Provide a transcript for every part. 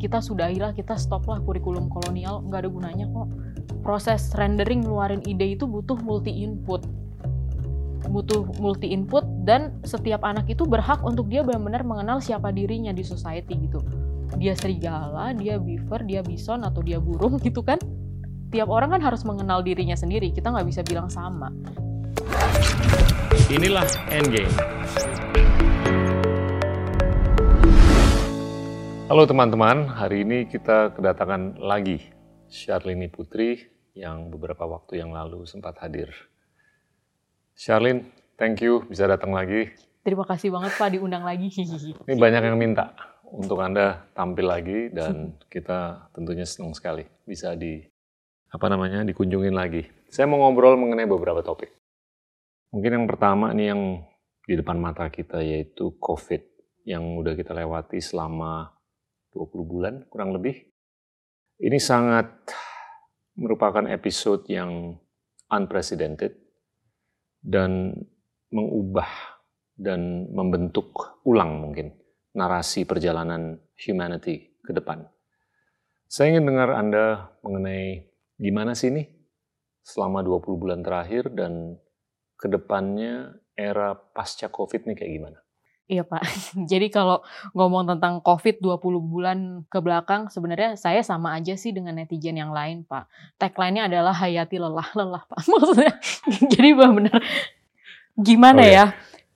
kita sudahilah kita stop lah kurikulum kolonial nggak ada gunanya kok. Proses rendering ngeluarin ide itu butuh multi input. Butuh multi input dan setiap anak itu berhak untuk dia benar-benar mengenal siapa dirinya di society gitu. Dia serigala dia beaver dia bison atau dia burung gitu kan. Tiap orang kan harus mengenal dirinya sendiri kita nggak bisa bilang sama. Inilah endgame Halo teman-teman, hari ini kita kedatangan lagi Charlene Putri yang beberapa waktu yang lalu sempat hadir. Charlene, thank you bisa datang lagi. Terima kasih banget Pak diundang lagi. Ini banyak yang minta untuk Anda tampil lagi dan kita tentunya senang sekali bisa di apa namanya dikunjungin lagi. Saya mau ngobrol mengenai beberapa topik. Mungkin yang pertama nih yang di depan mata kita yaitu COVID yang udah kita lewati selama 20 bulan kurang lebih. Ini sangat merupakan episode yang unprecedented dan mengubah dan membentuk ulang mungkin narasi perjalanan humanity ke depan. Saya ingin dengar Anda mengenai gimana sih ini selama 20 bulan terakhir dan ke depannya era pasca COVID ini kayak gimana? Iya Pak. Jadi kalau ngomong tentang COVID 20 bulan ke belakang, sebenarnya saya sama aja sih dengan netizen yang lain Pak. Tagline-nya adalah hayati lelah-lelah Pak. Maksudnya, jadi benar-benar gimana oh, ya?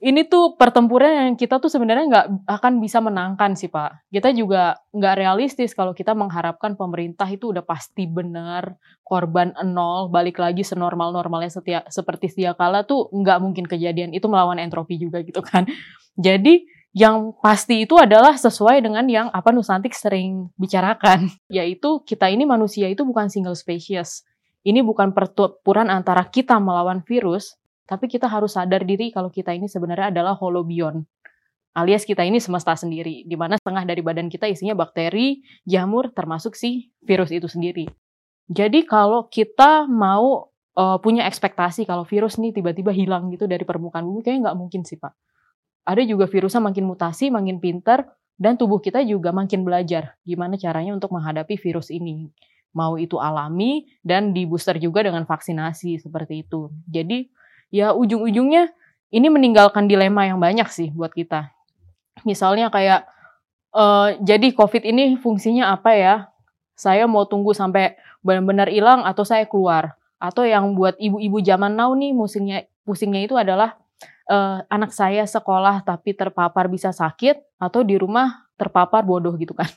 Ini tuh pertempuran yang kita tuh sebenarnya nggak akan bisa menangkan sih Pak. Kita juga nggak realistis kalau kita mengharapkan pemerintah itu udah pasti benar, korban nol, balik lagi senormal-normalnya setia, seperti setia kala tuh nggak mungkin kejadian. Itu melawan entropi juga gitu kan. Jadi yang pasti itu adalah sesuai dengan yang apa Nusantik sering bicarakan, yaitu kita ini manusia itu bukan single species. Ini bukan pertempuran antara kita melawan virus, tapi kita harus sadar diri kalau kita ini sebenarnya adalah holobion. Alias kita ini semesta sendiri, di mana setengah dari badan kita isinya bakteri, jamur, termasuk si virus itu sendiri. Jadi kalau kita mau uh, punya ekspektasi kalau virus ini tiba-tiba hilang gitu dari permukaan bumi, kayaknya nggak mungkin sih Pak ada juga virusnya makin mutasi, makin pinter, dan tubuh kita juga makin belajar gimana caranya untuk menghadapi virus ini. Mau itu alami dan di booster juga dengan vaksinasi seperti itu. Jadi ya ujung-ujungnya ini meninggalkan dilema yang banyak sih buat kita. Misalnya kayak uh, jadi COVID ini fungsinya apa ya? Saya mau tunggu sampai benar-benar hilang atau saya keluar? Atau yang buat ibu-ibu zaman now nih pusingnya pusingnya itu adalah uh, anak saya sekolah tapi terpapar bisa sakit atau di rumah terpapar bodoh gitu kan.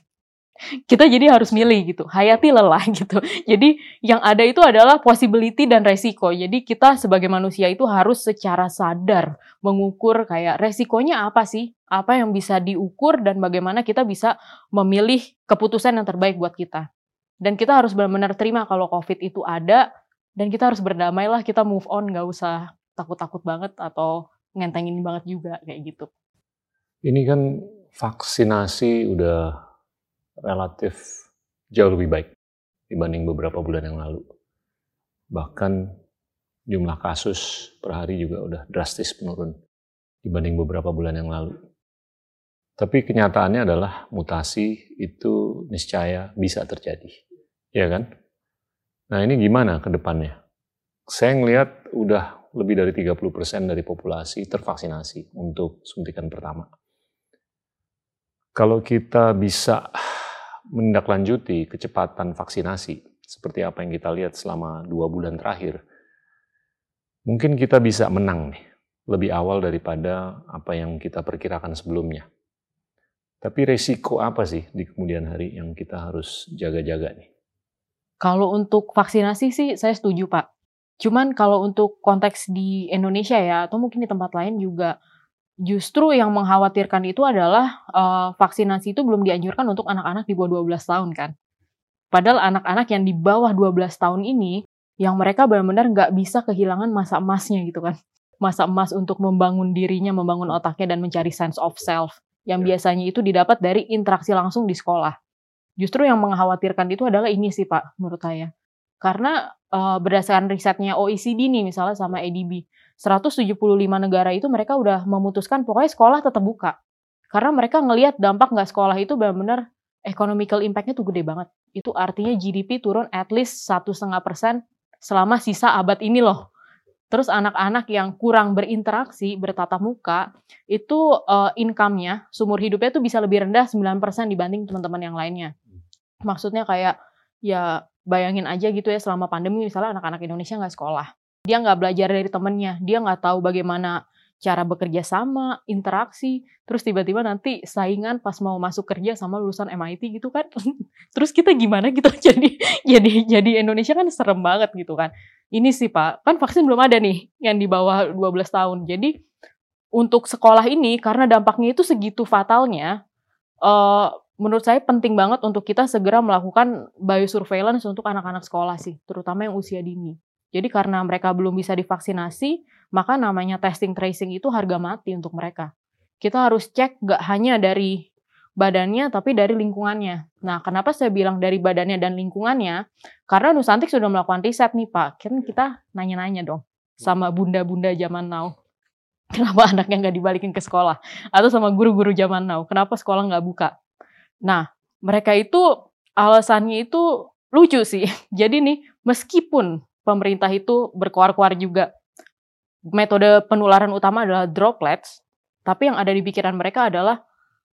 Kita jadi harus milih gitu, hayati lelah gitu. Jadi yang ada itu adalah possibility dan resiko. Jadi kita sebagai manusia itu harus secara sadar mengukur kayak resikonya apa sih? Apa yang bisa diukur dan bagaimana kita bisa memilih keputusan yang terbaik buat kita. Dan kita harus benar-benar terima kalau COVID itu ada dan kita harus berdamailah, kita move on, nggak usah takut-takut banget atau ngentengin banget juga kayak gitu. Ini kan vaksinasi udah relatif jauh lebih baik dibanding beberapa bulan yang lalu. Bahkan jumlah kasus per hari juga udah drastis menurun dibanding beberapa bulan yang lalu. Tapi kenyataannya adalah mutasi itu niscaya bisa terjadi. Ya kan? Nah ini gimana ke depannya? Saya ngelihat udah lebih dari 30% dari populasi tervaksinasi untuk suntikan pertama. Kalau kita bisa menindaklanjuti kecepatan vaksinasi, seperti apa yang kita lihat selama dua bulan terakhir, mungkin kita bisa menang nih, lebih awal daripada apa yang kita perkirakan sebelumnya. Tapi resiko apa sih di kemudian hari yang kita harus jaga-jaga nih? Kalau untuk vaksinasi sih saya setuju Pak. Cuman kalau untuk konteks di Indonesia ya, atau mungkin di tempat lain juga, justru yang mengkhawatirkan itu adalah uh, vaksinasi itu belum dianjurkan untuk anak-anak di bawah 12 tahun kan. Padahal anak-anak yang di bawah 12 tahun ini, yang mereka benar-benar nggak bisa kehilangan masa emasnya gitu kan. Masa emas untuk membangun dirinya, membangun otaknya, dan mencari sense of self. Yang ya. biasanya itu didapat dari interaksi langsung di sekolah. Justru yang mengkhawatirkan itu adalah ini sih Pak, menurut saya. Karena uh, berdasarkan risetnya OECD nih misalnya sama ADB, 175 negara itu mereka udah memutuskan pokoknya sekolah tetap buka. Karena mereka ngelihat dampak nggak sekolah itu benar-benar economical impact-nya tuh gede banget. Itu artinya GDP turun at least satu setengah persen selama sisa abad ini loh. Terus anak-anak yang kurang berinteraksi, bertatap muka, itu uh, income-nya, sumur hidupnya tuh bisa lebih rendah 9% dibanding teman-teman yang lainnya. Maksudnya kayak, ya bayangin aja gitu ya selama pandemi misalnya anak-anak Indonesia nggak sekolah. Dia nggak belajar dari temennya, dia nggak tahu bagaimana cara bekerja sama, interaksi, terus tiba-tiba nanti saingan pas mau masuk kerja sama lulusan MIT gitu kan. terus kita gimana gitu jadi jadi jadi Indonesia kan serem banget gitu kan. Ini sih Pak, kan vaksin belum ada nih yang di bawah 12 tahun. Jadi untuk sekolah ini karena dampaknya itu segitu fatalnya uh, menurut saya penting banget untuk kita segera melakukan biosurveillance untuk anak-anak sekolah sih, terutama yang usia dini. Jadi karena mereka belum bisa divaksinasi, maka namanya testing tracing itu harga mati untuk mereka. Kita harus cek gak hanya dari badannya tapi dari lingkungannya. Nah, kenapa saya bilang dari badannya dan lingkungannya? Karena Nusantik sudah melakukan riset nih Pak. Kan kita nanya-nanya dong sama bunda-bunda zaman now. Kenapa anaknya nggak dibalikin ke sekolah? Atau sama guru-guru zaman now, kenapa sekolah nggak buka? Nah, mereka itu alasannya itu lucu sih. Jadi nih, meskipun pemerintah itu berkoar-koar juga metode penularan utama adalah droplets, tapi yang ada di pikiran mereka adalah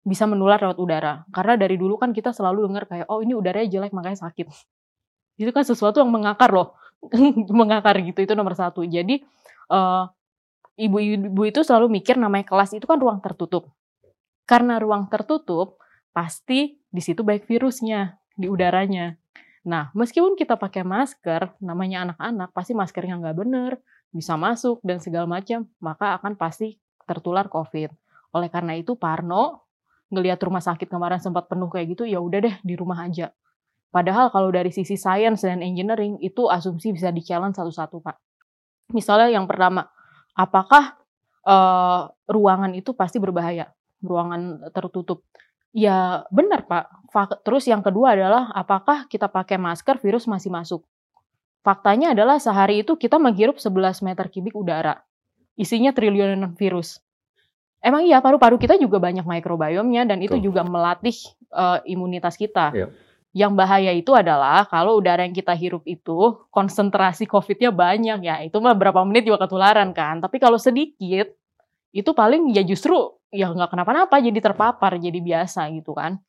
bisa menular lewat udara. Karena dari dulu kan kita selalu dengar kayak, oh ini udaranya jelek makanya sakit. Itu kan sesuatu yang mengakar loh. mengakar gitu, itu nomor satu. Jadi, uh, ibu-ibu itu selalu mikir namanya kelas itu kan ruang tertutup. Karena ruang tertutup, pasti di situ baik virusnya, di udaranya. Nah, meskipun kita pakai masker, namanya anak-anak, pasti maskernya nggak bener, bisa masuk dan segala macam, maka akan pasti tertular COVID. Oleh karena itu Parno ngelihat rumah sakit kemarin sempat penuh kayak gitu, ya udah deh di rumah aja. Padahal kalau dari sisi sains dan engineering itu asumsi bisa di-challenge satu-satu, Pak. Misalnya yang pertama, apakah uh, ruangan itu pasti berbahaya? Ruangan tertutup. Ya benar Pak. Terus yang kedua adalah apakah kita pakai masker virus masih masuk? Faktanya adalah sehari itu kita menghirup 11 meter kubik udara. Isinya triliunan virus. Emang iya paru-paru kita juga banyak mikrobiomnya dan itu Tuh. juga melatih uh, imunitas kita. Yep. Iya. Yang bahaya itu adalah kalau udara yang kita hirup itu konsentrasi COVID-nya banyak ya, itu mah berapa menit juga ketularan kan. Tapi kalau sedikit, itu paling ya justru ya nggak kenapa-napa jadi terpapar jadi biasa gitu kan.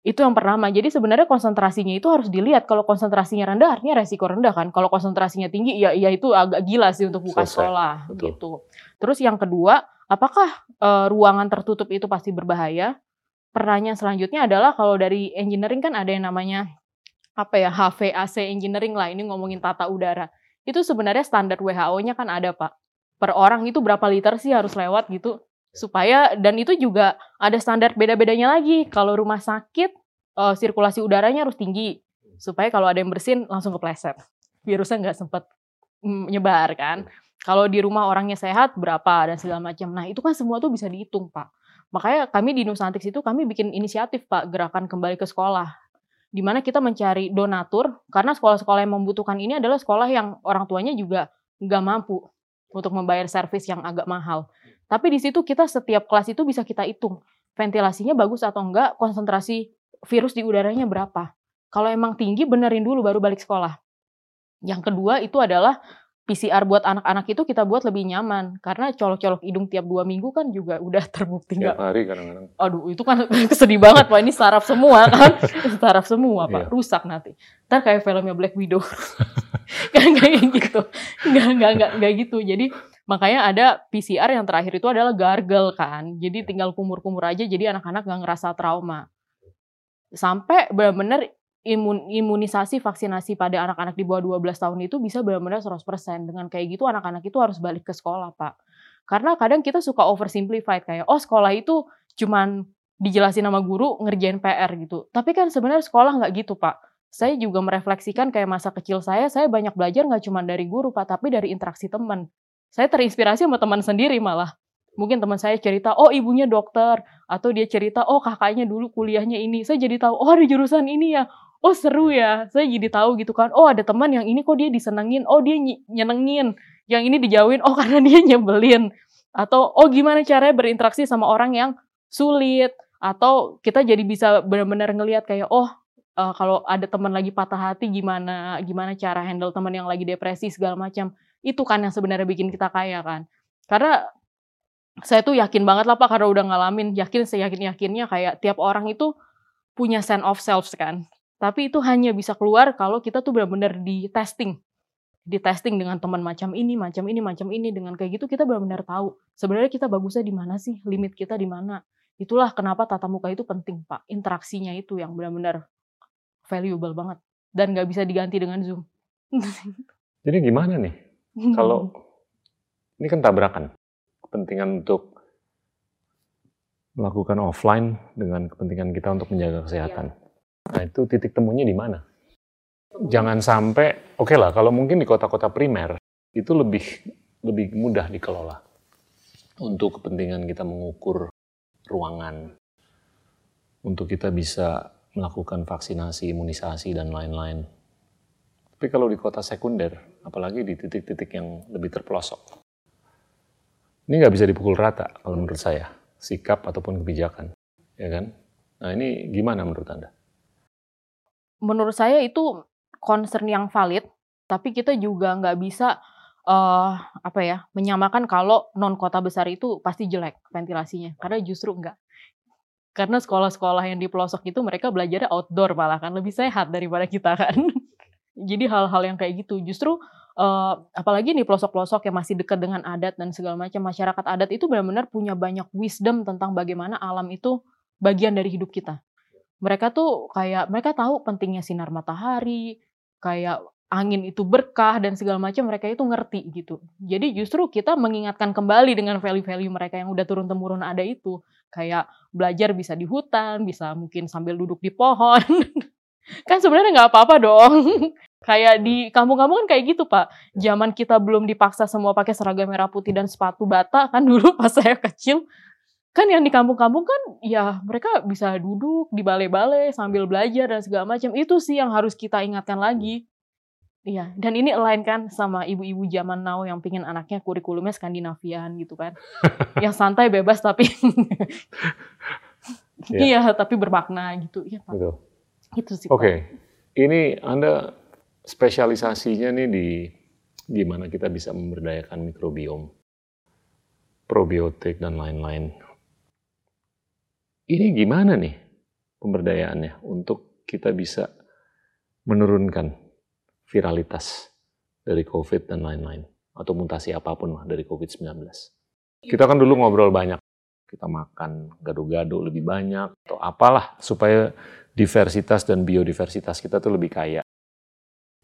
Itu yang pertama. Jadi sebenarnya konsentrasinya itu harus dilihat. Kalau konsentrasinya rendah artinya resiko rendah kan. Kalau konsentrasinya tinggi ya ya itu agak gila sih untuk buka Selesai. sekolah Betul. gitu. Terus yang kedua, apakah e, ruangan tertutup itu pasti berbahaya? Pertanyaan selanjutnya adalah kalau dari engineering kan ada yang namanya apa ya HVAC engineering lah. Ini ngomongin tata udara. Itu sebenarnya standar WHO-nya kan ada, Pak. Per orang itu berapa liter sih harus lewat gitu supaya dan itu juga ada standar beda-bedanya lagi. Kalau rumah sakit uh, sirkulasi udaranya harus tinggi supaya kalau ada yang bersin langsung kepleset. Virusnya nggak sempat menyebar kan. Kalau di rumah orangnya sehat berapa dan segala macam. Nah, itu kan semua tuh bisa dihitung, Pak. Makanya kami di Nusantix itu kami bikin inisiatif, Pak, gerakan kembali ke sekolah. Di mana kita mencari donatur karena sekolah-sekolah yang membutuhkan ini adalah sekolah yang orang tuanya juga nggak mampu untuk membayar servis yang agak mahal. Tapi di situ kita setiap kelas itu bisa kita hitung ventilasinya bagus atau enggak, konsentrasi virus di udaranya berapa. Kalau emang tinggi benerin dulu baru balik sekolah. Yang kedua itu adalah PCR buat anak-anak itu kita buat lebih nyaman karena colok-colok hidung tiap dua minggu kan juga udah terbukti nggak hari kadang-kadang. Aduh itu kan kesedih banget pak ini saraf semua kan saraf semua pak yeah. rusak nanti. Ntar kayak filmnya Black Widow. Gak kayak gitu, nggak nggak nggak nggak gitu. Jadi Makanya ada PCR yang terakhir itu adalah gargle kan. Jadi tinggal kumur-kumur aja jadi anak-anak nggak ngerasa trauma. Sampai benar-benar imun, imunisasi vaksinasi pada anak-anak di bawah 12 tahun itu bisa benar-benar 100%. Dengan kayak gitu anak-anak itu harus balik ke sekolah, Pak. Karena kadang kita suka oversimplified kayak oh sekolah itu cuman dijelasin sama guru ngerjain PR gitu. Tapi kan sebenarnya sekolah nggak gitu, Pak. Saya juga merefleksikan kayak masa kecil saya, saya banyak belajar nggak cuma dari guru, Pak, tapi dari interaksi teman saya terinspirasi sama teman sendiri malah. Mungkin teman saya cerita, oh ibunya dokter, atau dia cerita, oh kakaknya dulu kuliahnya ini. Saya jadi tahu, oh ada jurusan ini ya. Oh seru ya, saya jadi tahu gitu kan. Oh ada teman yang ini kok dia disenengin, oh dia nyenengin. Yang ini dijauhin, oh karena dia nyebelin. Atau oh gimana caranya berinteraksi sama orang yang sulit. Atau kita jadi bisa benar-benar ngelihat kayak oh uh, kalau ada teman lagi patah hati gimana gimana cara handle teman yang lagi depresi segala macam. Itu kan yang sebenarnya bikin kita kaya kan. Karena saya tuh yakin banget lah Pak karena udah ngalamin, yakin saya yakin-yakinnya kayak tiap orang itu punya sense of self kan. Tapi itu hanya bisa keluar kalau kita tuh benar-benar di testing. Di testing dengan teman macam ini, macam ini, macam ini. Dengan kayak gitu kita benar-benar tahu sebenarnya kita bagusnya di mana sih, limit kita di mana. Itulah kenapa tatap muka itu penting Pak. Interaksinya itu yang benar-benar valuable banget. Dan nggak bisa diganti dengan Zoom. Jadi gimana nih? Kalau ini kan tabrakan. Kepentingan untuk melakukan offline dengan kepentingan kita untuk menjaga kesehatan. Ya Nah itu titik temunya di mana? Jangan sampai, oke okay lah, kalau mungkin di kota-kota primer itu lebih lebih mudah dikelola untuk kepentingan kita mengukur ruangan, untuk kita bisa melakukan vaksinasi, imunisasi dan lain-lain. Tapi kalau di kota sekunder, apalagi di titik-titik yang lebih terpelosok, ini nggak bisa dipukul rata kalau menurut saya sikap ataupun kebijakan, ya kan? Nah ini gimana menurut anda? menurut saya itu concern yang valid, tapi kita juga nggak bisa uh, apa ya menyamakan kalau non kota besar itu pasti jelek ventilasinya, karena justru enggak. Karena sekolah-sekolah yang di pelosok itu mereka belajarnya outdoor malah kan lebih sehat daripada kita kan. Jadi hal-hal yang kayak gitu justru uh, apalagi di pelosok-pelosok yang masih dekat dengan adat dan segala macam masyarakat adat itu benar-benar punya banyak wisdom tentang bagaimana alam itu bagian dari hidup kita mereka tuh kayak mereka tahu pentingnya sinar matahari, kayak angin itu berkah dan segala macam mereka itu ngerti gitu. Jadi justru kita mengingatkan kembali dengan value-value mereka yang udah turun temurun ada itu. Kayak belajar bisa di hutan, bisa mungkin sambil duduk di pohon. kan sebenarnya nggak apa-apa dong. kayak di kampung-kampung kan kayak gitu pak. Zaman kita belum dipaksa semua pakai seragam merah putih dan sepatu bata kan dulu pas saya kecil kan yang di kampung-kampung kan ya mereka bisa duduk di balai-balai sambil belajar dan segala macam itu sih yang harus kita ingatkan lagi iya dan ini lain kan sama ibu-ibu zaman now yang pingin anaknya kurikulumnya Skandinavian gitu kan yang santai bebas tapi iya yeah. tapi bermakna gitu iya pak Betul. Itu sih oke okay. ini anda spesialisasinya nih di gimana kita bisa memberdayakan mikrobiom probiotik dan lain-lain ini gimana nih pemberdayaannya untuk kita bisa menurunkan viralitas dari COVID dan lain-lain atau mutasi apa pun lah dari COVID-19. Kita kan dulu ngobrol banyak, kita makan gado-gado lebih banyak atau apalah supaya diversitas dan biodiversitas kita tuh lebih kaya.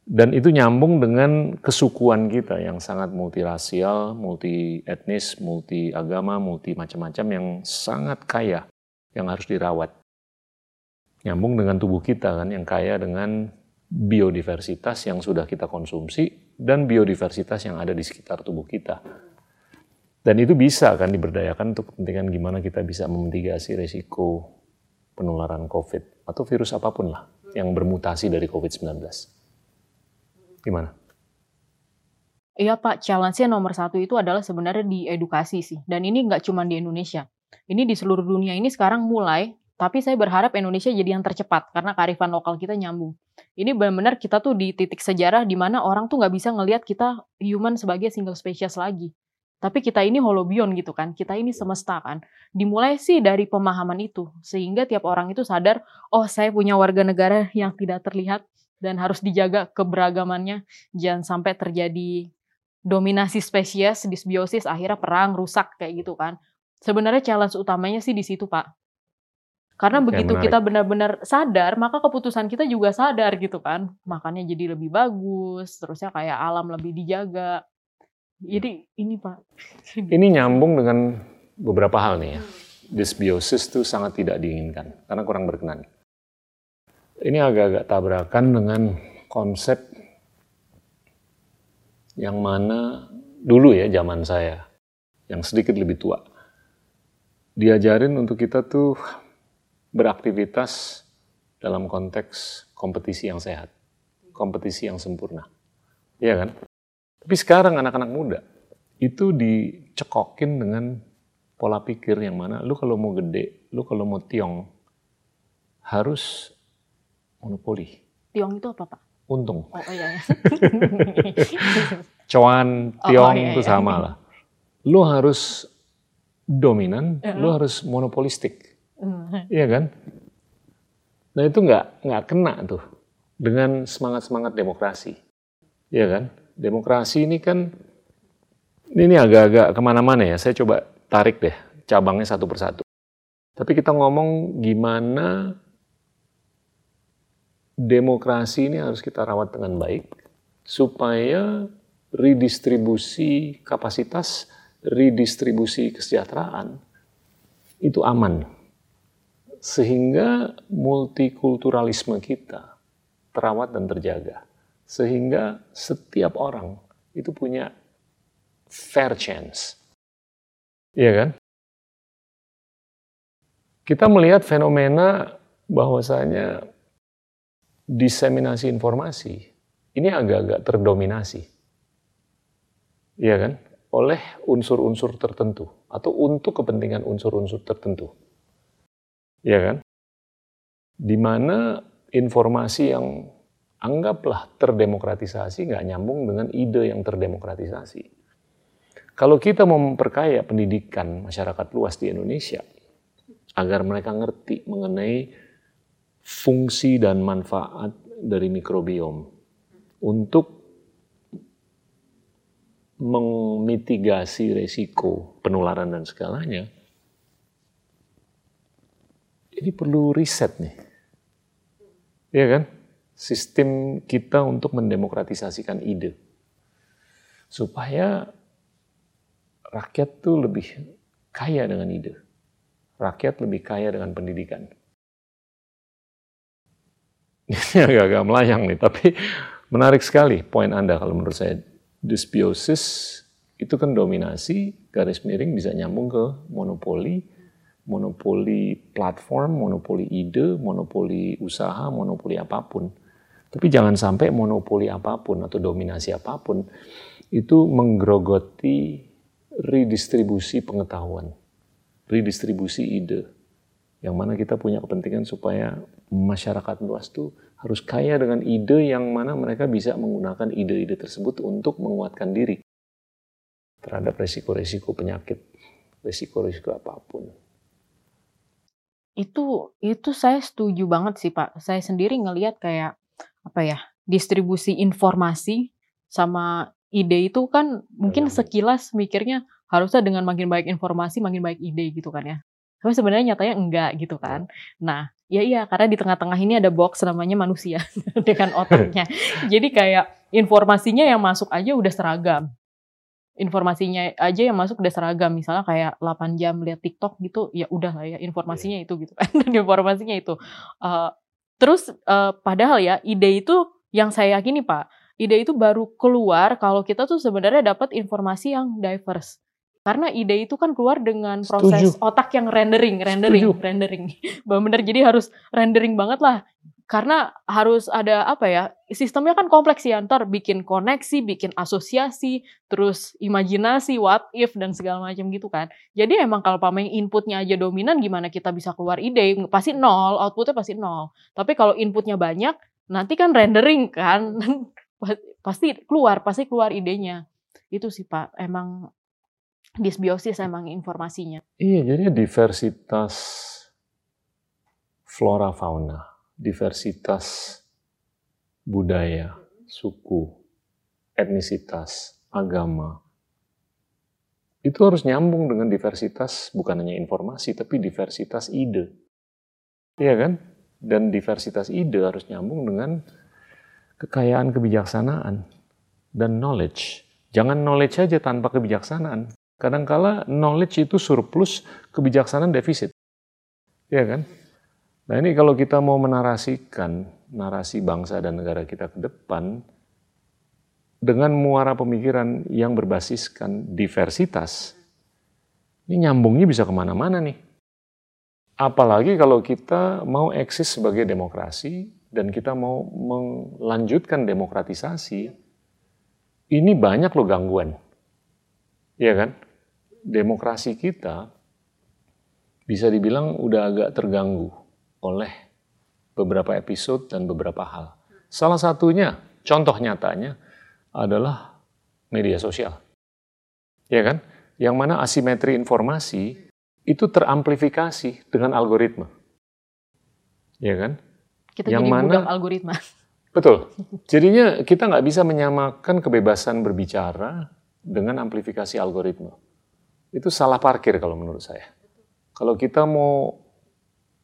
Dan itu nyambung dengan kesukuan kita yang sangat multirasial, multi etnis, multi agama, multi macam-macam yang sangat kaya yang harus dirawat. Nyambung dengan tubuh kita kan yang kaya dengan biodiversitas yang sudah kita konsumsi dan biodiversitas yang ada di sekitar tubuh kita. Dan itu bisa kan diberdayakan untuk kepentingan gimana kita bisa memitigasi resiko penularan COVID atau virus apa pun lah yang bermutasi dari COVID-19. Gimana? Iya Pak, challenge-nya nomor satu itu adalah sebenarnya di edukasi sih. Dan ini nggak cuma di Indonesia. Ini di seluruh dunia ini sekarang mulai, tapi saya berharap Indonesia jadi yang tercepat karena kearifan lokal kita nyambung. Ini benar-benar kita tuh di titik sejarah di mana orang tuh nggak bisa ngelihat kita human sebagai single species lagi. Tapi kita ini holobion gitu kan, kita ini semesta kan. Dimulai sih dari pemahaman itu, sehingga tiap orang itu sadar, oh saya punya warga negara yang tidak terlihat dan harus dijaga keberagamannya, jangan sampai terjadi dominasi spesies, disbiosis, akhirnya perang, rusak kayak gitu kan. Sebenarnya challenge utamanya sih di situ, Pak. Karena Oke, begitu menarik. kita benar-benar sadar, maka keputusan kita juga sadar gitu kan. Makannya jadi lebih bagus, terusnya kayak alam lebih dijaga. Jadi ini Pak. Ini nyambung dengan beberapa hal nih ya. Dysbiosis itu sangat tidak diinginkan karena kurang berkenan. Ini agak-agak tabrakan dengan konsep yang mana dulu ya zaman saya, yang sedikit lebih tua diajarin untuk kita tuh beraktivitas dalam konteks kompetisi yang sehat, kompetisi yang sempurna. Iya kan? Tapi sekarang anak-anak muda itu dicekokin dengan pola pikir yang mana lu kalau mau gede, lu kalau mau tiong harus monopoli. Tiong itu apa pak? Untung. Oh iya. iya. Cuan, Oh, tiong iya, itu iya. sama lah. Lu harus dominan, Iya. lu harus monopolistik. Hmm. Iya kan? Nah itu nggak nggak kena tuh dengan semangat semangat demokrasi, Iya kan? Demokrasi ini kan ini agak-agak ke mana-mana ya. Saya coba tarik deh cabangnya satu persatu. Tapi kita ngomong gimana demokrasi ini harus kita rawat dengan baik supaya redistribusi kapasitas, redistribusi kesejahteraan itu aman sehingga multikulturalisme kita terawat dan terjaga. Sehingga setiap orang itu punya fair chance. Iya kan? Kita melihat fenomena bahwasanya diseminasi informasi ini agak-agak terdominasi. Iya kan? Oleh unsur-unsur tertentu atau untuk kepentingan unsur-unsur tertentu ya kan? Di mana informasi yang anggaplah terdemokratisasi nggak nyambung dengan ide yang terdemokratisasi. Kalau kita mau memperkaya pendidikan masyarakat luas di Indonesia agar mereka ngerti mengenai fungsi dan manfaat dari mikrobiom untuk memitigasi resiko penularan dan segalanya, ini perlu riset nih. Iya kan? Sistem kita untuk mendemokratisasikan ide. Supaya rakyat tuh lebih kaya dengan ide. Rakyat lebih kaya dengan pendidikan. Ini agak-agak melayang nih, tapi menarik sekali poin Anda kalau menurut saya. Dysbiosis itu kan dominasi, garis miring bisa nyambung ke monopoli, monopoli platform, monopoli ide, monopoli usaha, monopoli apa pun. Tapi jangan sampai monopoli apa pun atau dominasi apa pun itu menggerogoti redistribusi pengetahuan, redistribusi ide. Yang mana kita punya kepentingan supaya masyarakat luas tuh harus kaya dengan ide yang mana mereka bisa menggunakan ide-ide tersebut untuk menguatkan diri terhadap resiko-resiko penyakit, resiko-resiko apa pun. Itu itu saya setuju banget sih Pak. Saya sendiri ngelihat kayak apa ya distribusi informasi sama ide itu kan mungkin Iya. sekilas mikirnya harusnya dengan makin baik informasi makin baik ide gitu kan ya. Tapi sebenarnya nyatanya enggak gitu kan. Nah, ya iya karena di tengah-tengah ini ada box namanya manusia dengan otaknya. Jadi kayak informasinya yang masuk aja udah seragam. Informasinya aja yang masuk udah seragam. Misalnya kayak 8 jam lihat TikTok gitu, ya udah lah ya informasinya itu gitu kan. Informasinya itu. Eh, terus eh, padahal ya ide itu yang saya yakini Pak, ide itu baru keluar kalau kita tuh sebenarnya dapat informasi yang diverse. Karena ide itu kan keluar dengan proses Setuju. otak yang rendering, rendering, Setuju. rendering. Bener jadi harus rendering banget lah. Karena harus ada apa ya, sistemnya kan kompleks ya, ntar bikin koneksi, bikin asosiasi, terus imajinasi, what if, dan segala macam gitu kan. Jadi emang kalau pameng inputnya aja dominan, gimana kita bisa keluar ide? Pasti nol, outputnya pasti nol. Tapi kalau inputnya banyak, nanti kan rendering kan, pasti keluar, pasti keluar idenya. Itu sih Pak, emang dysbiosis emang informasinya. Iya, jadi diversitas flora fauna, diversitas budaya, suku, etnisitas, agama. Itu harus nyambung dengan diversitas bukan hanya informasi tapi diversitas ide. Iya kan? Dan diversitas ide harus nyambung dengan kekayaan kebijaksanaan dan knowledge. Jangan knowledge aja tanpa kebijaksanaan. Kadangkala knowledge itu surplus, kebijaksanaan defisit. Iya kan? Nah ini kalau kita mau menarasikan narasi bangsa dan negara kita ke depan, dengan muara pemikiran yang berbasiskan diversitas, ini nyambungnya bisa ke mana-mana nih. Apalagi kalau kita mau eksis sebagai demokrasi dan kita mau melanjutkan demokratisasi, ini banyak loh gangguan. Iya kan? Demokrasi kita bisa dibilang udah agak terganggu oleh beberapa episode dan beberapa hal. Salah satunya, contoh nyatanya adalah media sosial. Ya kan? Yang mana asimetri informasi itu teramplifikasi dengan algoritma. Ya kan? Kita yang jadi mana, algoritma. Betul. Jadinya kita nggak bisa menyamakan kebebasan berbicara dengan amplifikasi algoritma. Itu salah parkir kalau menurut saya. Kalau kita mau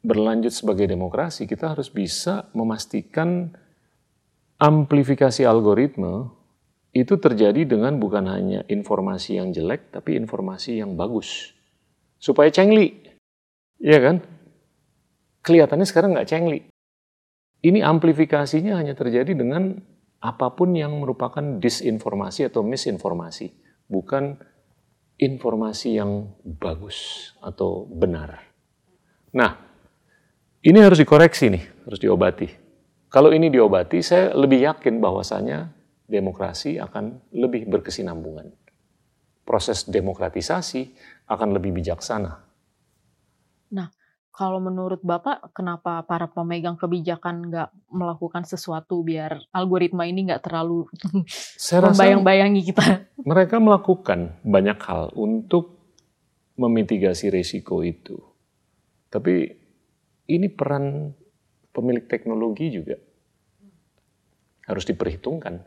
berlanjut sebagai demokrasi, kita harus bisa memastikan amplifikasi algoritma itu terjadi dengan bukan hanya informasi yang jelek, tapi informasi yang bagus. Supaya cengli. Iya kan? Kelihatannya sekarang nggak cengli. Ini amplifikasinya hanya terjadi dengan apa pun yang merupakan disinformasi atau misinformasi, bukan informasi yang bagus atau benar. Nah, ini harus dikoreksi nih, harus diobati. Kalau ini diobati, saya lebih yakin bahwasanya demokrasi akan lebih berkesinambungan. Proses demokratisasi akan lebih bijaksana. Nah, kalau menurut Bapak, kenapa para pemegang kebijakan nggak melakukan sesuatu biar algoritma ini nggak terlalu membayang-bayangi kita? Mereka melakukan banyak hal untuk memitigasi risiko itu. Tapi ini peran pemilik teknologi juga harus diperhitungkan.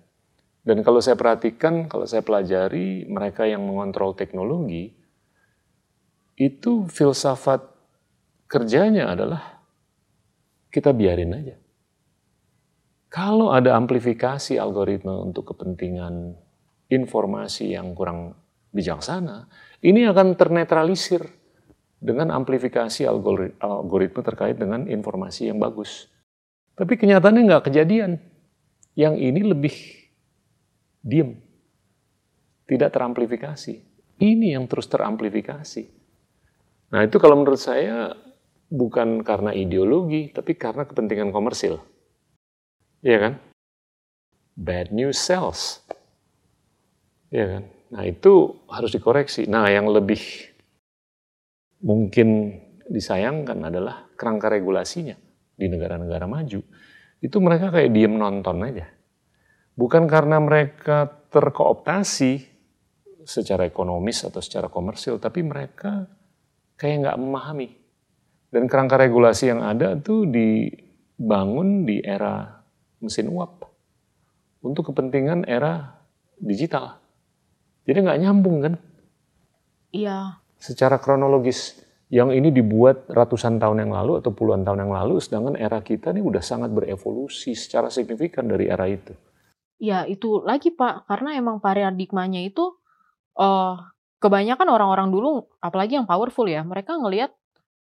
Dan kalau saya perhatikan, kalau saya pelajari mereka yang mengontrol teknologi, itu filsafat kerjanya adalah kita biarin aja. Kalau ada amplifikasi algoritma untuk kepentingan informasi yang kurang bijaksana, ini akan ternetralisir dengan amplifikasi algoritma terkait dengan informasi yang bagus. Tapi kenyataannya nggak kejadian. Yang ini lebih diem, tidak teramplifikasi. Ini yang terus teramplifikasi. Nah itu kalau menurut saya bukan karena ideologi, tapi karena kepentingan komersil. Iya kan? Bad news sells. Iya kan? Nah itu harus dikoreksi. Nah yang lebih mungkin disayangkan adalah kerangka regulasinya di negara-negara maju. Itu mereka kayak diem nonton aja. Bukan karena mereka terkooptasi secara ekonomis atau secara komersil, tapi mereka kayak nggak memahami dan kerangka regulasi yang ada itu dibangun di era mesin uap untuk kepentingan era digital. Jadi nggak nyambung kan? Iya. Secara kronologis yang ini dibuat ratusan tahun yang lalu atau puluhan tahun yang lalu, sedangkan era kita ini udah sangat berevolusi secara signifikan dari era itu. Ya itu lagi Pak, karena emang paradigmanya itu uh, kebanyakan orang-orang dulu, apalagi yang powerful ya, mereka ngelihat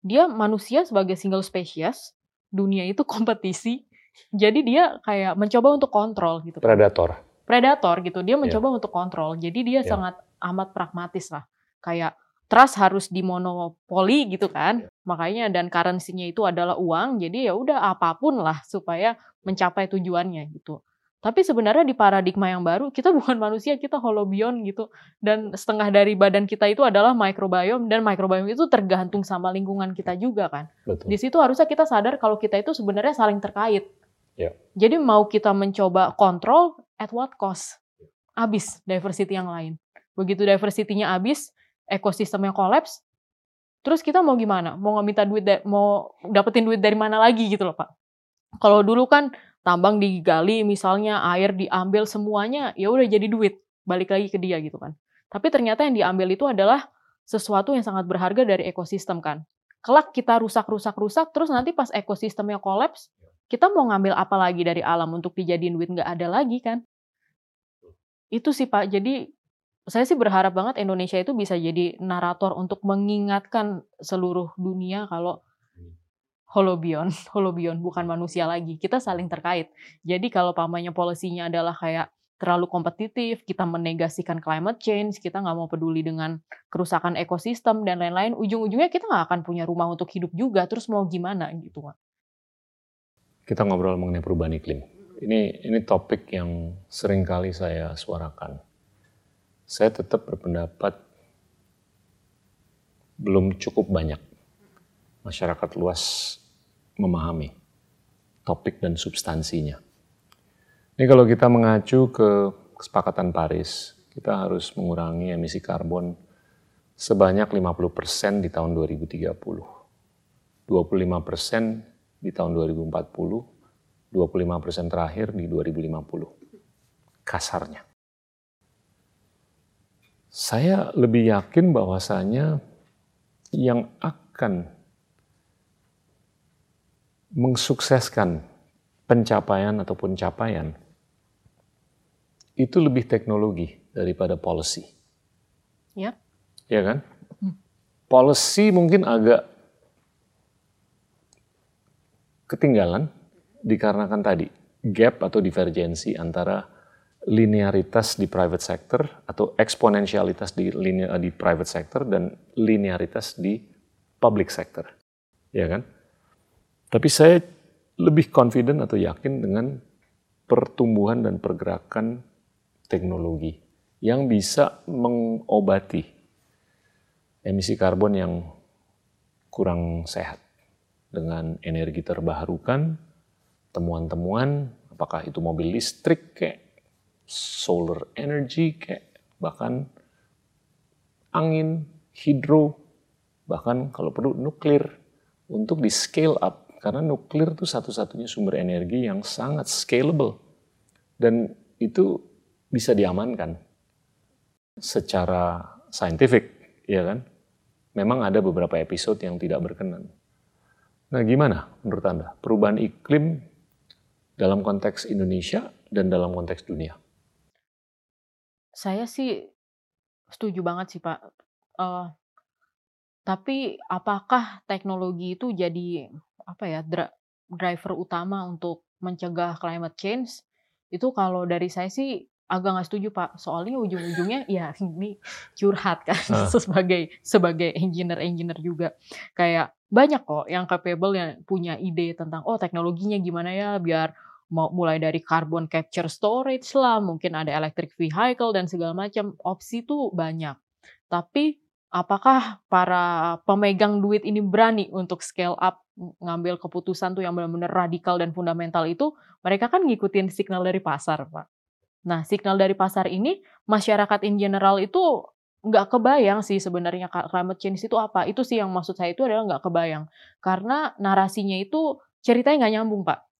dia manusia sebagai single species, dunia itu kompetisi. Jadi dia kayak mencoba untuk kontrol gitu. Predator. Predator gitu. Dia iya. mencoba yeah. untuk kontrol. Jadi dia yeah. sangat amat pragmatis lah. Kayak trust harus dimonopoli gitu kan. Yeah. Makanya dan currency-nya itu adalah uang. Jadi ya udah apa pun lah supaya mencapai tujuannya gitu. Tapi sebenarnya di paradigma yang baru, kita bukan manusia, kita holobion gitu. Dan setengah dari badan kita itu adalah microbiome, dan microbiome itu tergantung sama lingkungan kita juga kan. Betul. Di situ harusnya kita sadar kalau kita itu sebenarnya saling terkait. Ya. Jadi mau kita mencoba kontrol, at what cost? Abis diversity yang lain. Begitu diversity-nya abis, ekosistemnya kolaps, terus kita mau gimana? Mau minta duit, mau dapetin duit dari mana lagi gitu loh Pak. Kalau dulu kan tambang digali misalnya air diambil semuanya ya udah jadi duit balik lagi ke dia gitu kan tapi ternyata yang diambil itu adalah sesuatu yang sangat berharga dari ekosistem kan kelak kita rusak rusak rusak terus nanti pas ekosistemnya kolaps kita mau ngambil apa lagi dari alam untuk dijadiin duit nggak ada lagi kan itu sih pak jadi saya sih berharap banget Indonesia itu bisa jadi narator untuk mengingatkan seluruh dunia kalau holobion, holobion bukan manusia lagi. Kita saling terkait. Jadi kalau pamannya polisinya adalah kayak terlalu kompetitif, kita menegasikan climate change, kita nggak mau peduli dengan kerusakan ekosistem dan lain-lain, ujung-ujungnya kita nggak akan punya rumah untuk hidup juga, terus mau gimana gitu. Kita ngobrol mengenai perubahan iklim. Ini ini topik yang sering kali saya suarakan. Saya tetap berpendapat belum cukup banyak masyarakat luas memahami topik dan substansinya. Ini kalau kita mengacu ke kesepakatan Paris, kita harus mengurangi emisi karbon sebanyak 50% di tahun 2030. 25% di tahun 2040, 25% terakhir di 2050. Kasarnya. Saya lebih yakin bahwasanya yang akan mensukseskan pencapaian ataupun capaian itu lebih teknologi daripada policy. Ya. Ya kan? Hmm. Policy mungkin agak ketinggalan dikarenakan tadi gap atau divergensi antara linearitas di private sector atau eksponensialitas di linear, di private sector dan linearitas di public sector. Ya kan? Tapi saya lebih confident atau yakin dengan pertumbuhan dan pergerakan teknologi yang bisa mengobati emisi karbon yang kurang sehat dengan energi terbarukan, temuan-temuan, apakah itu mobil listrik kayak solar energy kayak bahkan angin, hidro, bahkan kalau perlu nuklir untuk di scale up karena nuklir itu satu-satunya sumber energi yang sangat scalable. Dan itu bisa diamankan secara saintifik, ya kan? Memang ada beberapa episode yang tidak berkenan. Nah gimana menurut Anda perubahan iklim dalam konteks Indonesia dan dalam konteks dunia? Saya sih setuju banget sih Pak. Uh, tapi apakah teknologi itu jadi apa ya driver utama untuk mencegah climate change itu kalau dari saya sih agak nggak setuju pak soalnya ujung-ujungnya ya ini curhat kan uh. sebagai sebagai engineer engineer juga kayak banyak kok yang capable yang punya ide tentang oh teknologinya gimana ya biar mau mulai dari carbon capture storage lah mungkin ada electric vehicle dan segala macam opsi tuh banyak. Tapi apakah para pemegang duit ini berani untuk scale up ngambil keputusan tuh yang benar-benar radikal dan fundamental itu? Mereka kan ngikutin signal dari pasar pak. Nah signal dari pasar ini masyarakat in general itu nggak kebayang sih sebenarnya climate change itu apa. Itu sih yang maksud saya itu adalah nggak kebayang. Karena narasinya itu ceritanya nggak nyambung pak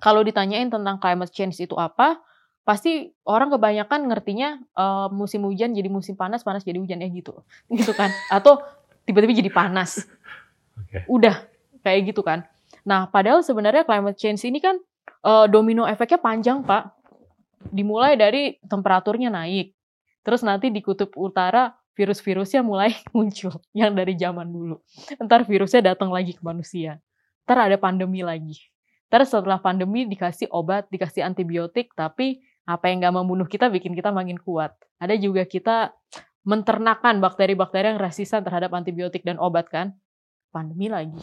kalau ditanyain tentang climate change itu apa pasti orang kebanyakan ngertinya uh, musim hujan jadi musim panas, panas jadi hujan ya gitu. Gitu kan. Atau tiba-tiba jadi panas. Okay. Udah kayak gitu kan. Nah, padahal sebenarnya climate change ini kan uh, domino efeknya panjang, Pak. Dimulai dari temperaturnya naik. Terus nanti di kutub utara virus-virusnya mulai muncul yang dari zaman dulu. Ntar virusnya datang lagi ke manusia. Ntar ada pandemi lagi. Ntar setelah pandemi dikasih obat, dikasih antibiotik, tapi apa yang nggak membunuh kita bikin kita makin kuat. Ada juga kita menternakan bakteri-bakteri yang resisten terhadap antibiotik dan obat kan. Pandemi lagi.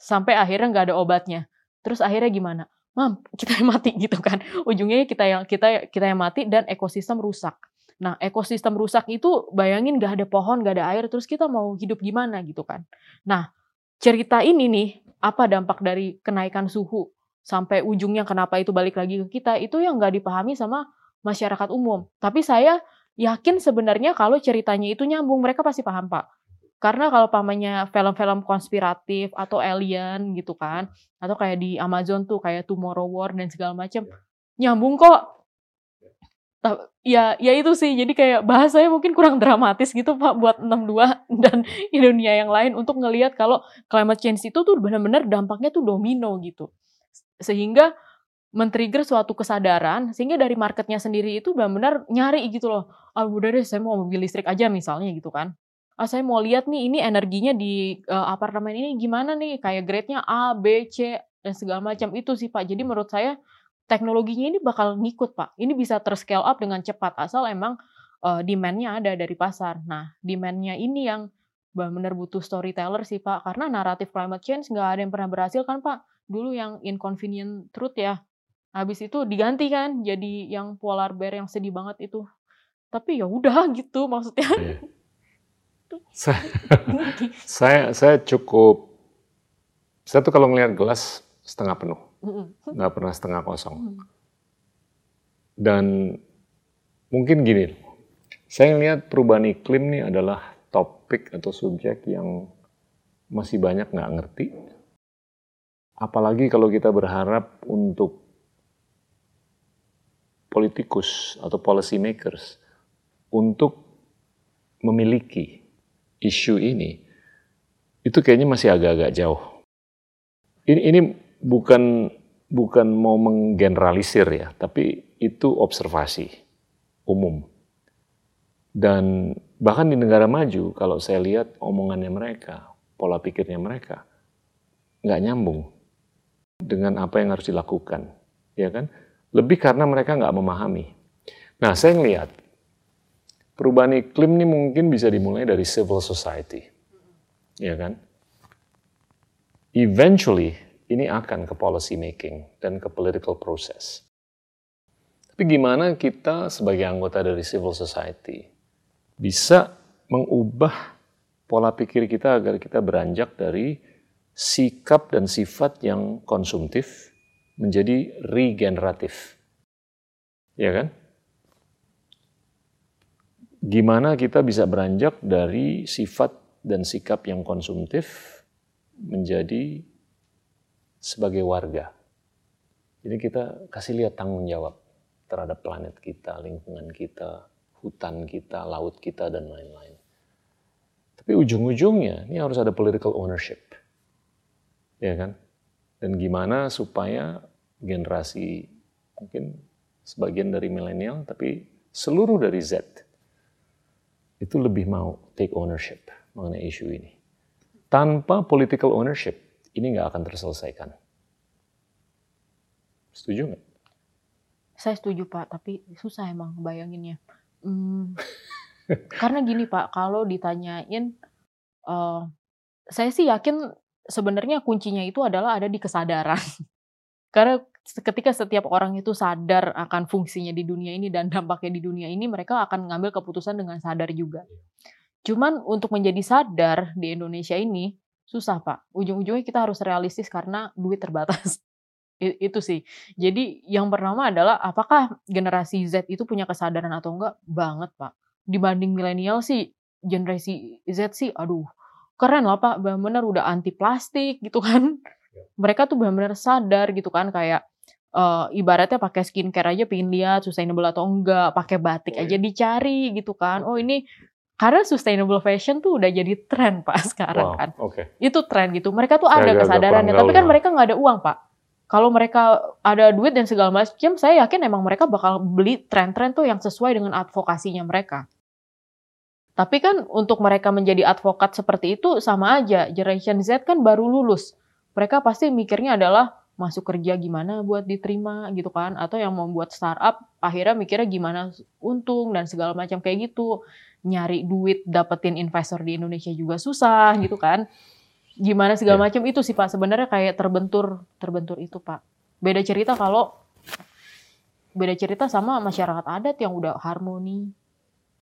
Sampai akhirnya nggak ada obatnya. Terus akhirnya gimana? Mam, kita yang mati gitu kan. Ujungnya kita yang kita kita yang mati dan ekosistem rusak. Nah, ekosistem rusak itu bayangin nggak ada pohon, nggak ada air, terus kita mau hidup gimana gitu kan. Nah, cerita ini nih, apa dampak dari kenaikan suhu? sampai ujungnya kenapa itu balik lagi ke kita itu yang nggak dipahami sama masyarakat umum. Tapi saya yakin sebenarnya kalau ceritanya itu nyambung mereka pasti paham pak. Karena kalau pamannya film-film konspiratif atau alien gitu kan, atau kayak di Amazon tuh kayak Tomorrow War dan segala macam, nyambung kok. Ya, ya itu sih. Jadi kayak bahasanya mungkin kurang dramatis gitu Pak buat 62 dan dunia yang lain untuk ngelihat kalau climate change itu tuh benar-benar dampaknya tuh domino gitu. Sehingga men-trigger suatu kesadaran sehingga dari marketnya sendiri itu benar-benar nyari gitu loh. Ah udah deh saya mau mobil listrik aja misalnya gitu kan. Ah saya mau lihat nih ini energinya di uh, apartemen ini gimana nih? Kayak grade-nya A B C dan segala macam itu sih Pak. Jadi menurut saya teknologinya ini bakal ngikut Pak ini bisa terscale up dengan cepat asal emang uh, demand-nya ada dari pasar nah demand-nya ini yang benar-benar butuh storyteller sih Pak karena naratif climate change nggak ada yang pernah berhasil kan Pak dulu yang inconvenient truth ya. Habis itu diganti kan jadi yang polar bear yang sedih banget itu. Tapi ya udah gitu maksudnya. Iya. saya, saya saya cukup Saya tuh kalau ngelihat gelas setengah penuh. Nggak pernah setengah kosong. Mm. Dan mungkin gini, saya ngelihat perubahan iklim ini adalah topik atau subjek yang masih banyak nggak ngerti. Apalagi kalau kita berharap untuk politikus atau policy makers untuk memiliki isu ini, itu kayaknya masih agak-agak jauh. Ini, ini bukan bukan mau menggeneralisir ya, tapi itu observasi umum. Dan bahkan di negara maju, kalau saya lihat omongannya mereka, pola pikirnya mereka, nggak nyambung dengan apa yang harus dilakukan, ya kan? Lebih karena mereka nggak memahami. Nah, saya ngelihat perubahan iklim ini mungkin bisa dimulai dari civil society, ya kan? Eventually, ini akan ke policy making dan ke political process. Tapi gimana kita sebagai anggota dari civil society bisa mengubah pola pikir kita agar kita beranjak dari sikap dan sifat yang konsumtif menjadi regeneratif. Ya kan? Gimana kita bisa beranjak dari sifat dan sikap yang konsumtif menjadi sebagai warga. Jadi kita kasih lihat tanggung jawab terhadap planet kita, lingkungan kita, hutan kita, laut kita, dan lain-lain. Tapi ujung-ujungnya ini harus ada political ownership. Ya kan? Dan gimana supaya generasi mungkin sebagian dari milenial, tapi seluruh dari Z itu lebih mau take ownership mengenai isu ini. Tanpa political ownership, ini nggak akan terselesaikan. Setuju nggak? Saya setuju Pak, tapi susah emang bayanginnya. Hmm, karena gini Pak, kalau ditanyain, uh, saya sih yakin sebenarnya kuncinya itu adalah ada di kesadaran. Karena ketika setiap orang itu sadar akan fungsinya di dunia ini dan dampaknya di dunia ini, mereka akan mengambil keputusan dengan sadar juga. Cuman untuk menjadi sadar di Indonesia ini susah Pak. Ujung-ujungnya kita harus realistis karena duit terbatas. itu sih. Jadi yang pertama adalah apakah generasi Z itu punya kesadaran atau enggak? Banget Pak. Dibanding milenial sih, generasi Z sih, aduh keren lah Pak. Benar-benar udah anti plastik gitu kan. Mereka tuh benar-benar sadar gitu kan kayak uh, ibaratnya pakai skincare aja pingin lihat sustainable atau enggak, pakai batik aja dicari gitu kan. Oh ini karena sustainable fashion tuh udah jadi tren pak sekarang Wow, kan. oke. Itu tren gitu. Mereka tuh Saya ada kesadarannya, tapi kan mereka nggak ada uang pak. Kalau mereka ada duit dan segala macam, saya yakin emang mereka bakal beli tren-tren tuh yang sesuai dengan advokasinya mereka. Tapi kan untuk mereka menjadi advokat seperti itu sama aja. Generation Z kan baru lulus. Mereka pasti mikirnya adalah masuk kerja gimana buat diterima gitu kan atau yang membuat startup akhirnya mikirnya gimana untung dan segala macam kayak gitu nyari duit dapetin investor di Indonesia juga susah gitu kan gimana segala Iya. macam itu sih pak sebenarnya kayak terbentur terbentur itu pak beda cerita kalau beda cerita sama masyarakat adat yang udah harmoni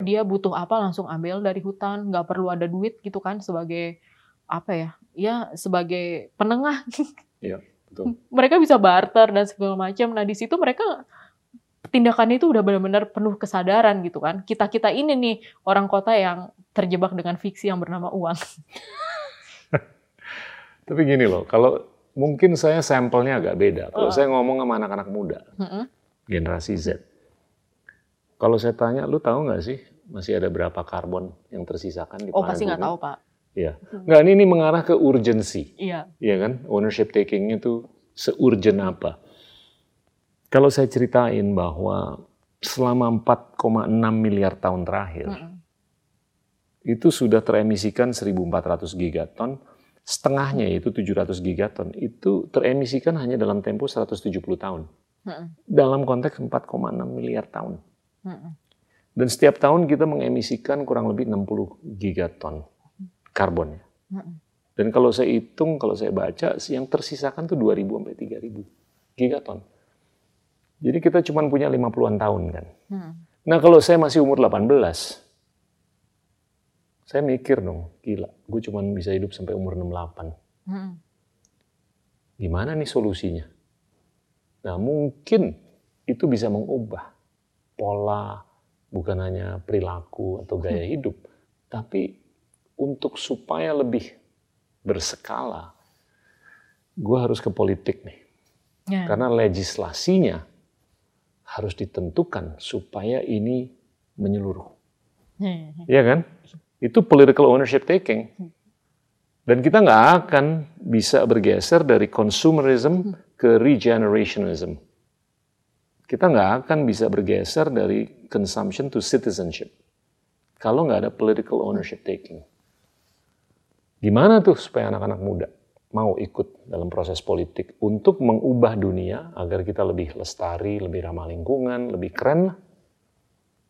dia butuh apa langsung ambil dari hutan nggak perlu ada duit gitu kan sebagai apa ya ya sebagai penengah Betul. mereka bisa barter dan segala macam. Nah di situ mereka tindakan itu udah benar-benar penuh kesadaran gitu kan. Kita kita ini nih orang kota yang terjebak dengan fiksi yang bernama uang. Tapi gini loh, kalau mungkin saya sampelnya agak beda. Kalau Oh. saya ngomong sama anak-anak muda, generasi Z. Kalau saya tanya, lu tahu nggak sih masih ada berapa karbon yang tersisakan di Oh planet pasti nggak tahu pak. Iya. Nggak, ini, ini mengarah ke urgensi. Iya. Iya kan? Ownership takingnya tuh seurgent apa? Kalau saya ceritain bahwa selama 4,6 miliar tahun terakhir, Mm-mm. itu sudah teremisikan 1.400 gigaton, setengahnya itu 700 gigaton, itu teremisikan hanya dalam tempo 170 tahun. Mm-mm. Dalam konteks 4,6 miliar tahun. Mm-mm. Dan setiap tahun kita mengemisikan kurang lebih 60 gigaton karbon. Dan kalau saya hitung, kalau saya baca, yang tersisakan tuh 2.000 sampai 3.000 gigaton. Jadi kita cuma punya 50-an tahun kan. Mm-mm. Nah kalau saya masih umur 18, saya mikir dong, gila, gue cuma bisa hidup sampai umur 68. Mm-mm. Gimana nih solusinya? Nah, mungkin itu bisa mengubah pola bukan hanya perilaku atau gaya Hmm. hidup, tapi untuk supaya lebih berskala, gue harus ke politik nih. Ya. Karena legislasinya harus ditentukan supaya ini menyeluruh. Ya. Iya kan? Itu political ownership taking. Dan kita nggak akan bisa bergeser dari consumerism ke regenerationism. Kita nggak akan bisa bergeser dari consumption to citizenship. Kalau nggak ada political ownership taking. Gimana tuh supaya anak-anak muda mau ikut dalam proses politik untuk mengubah dunia agar kita lebih lestari, lebih ramah lingkungan, lebih keren lah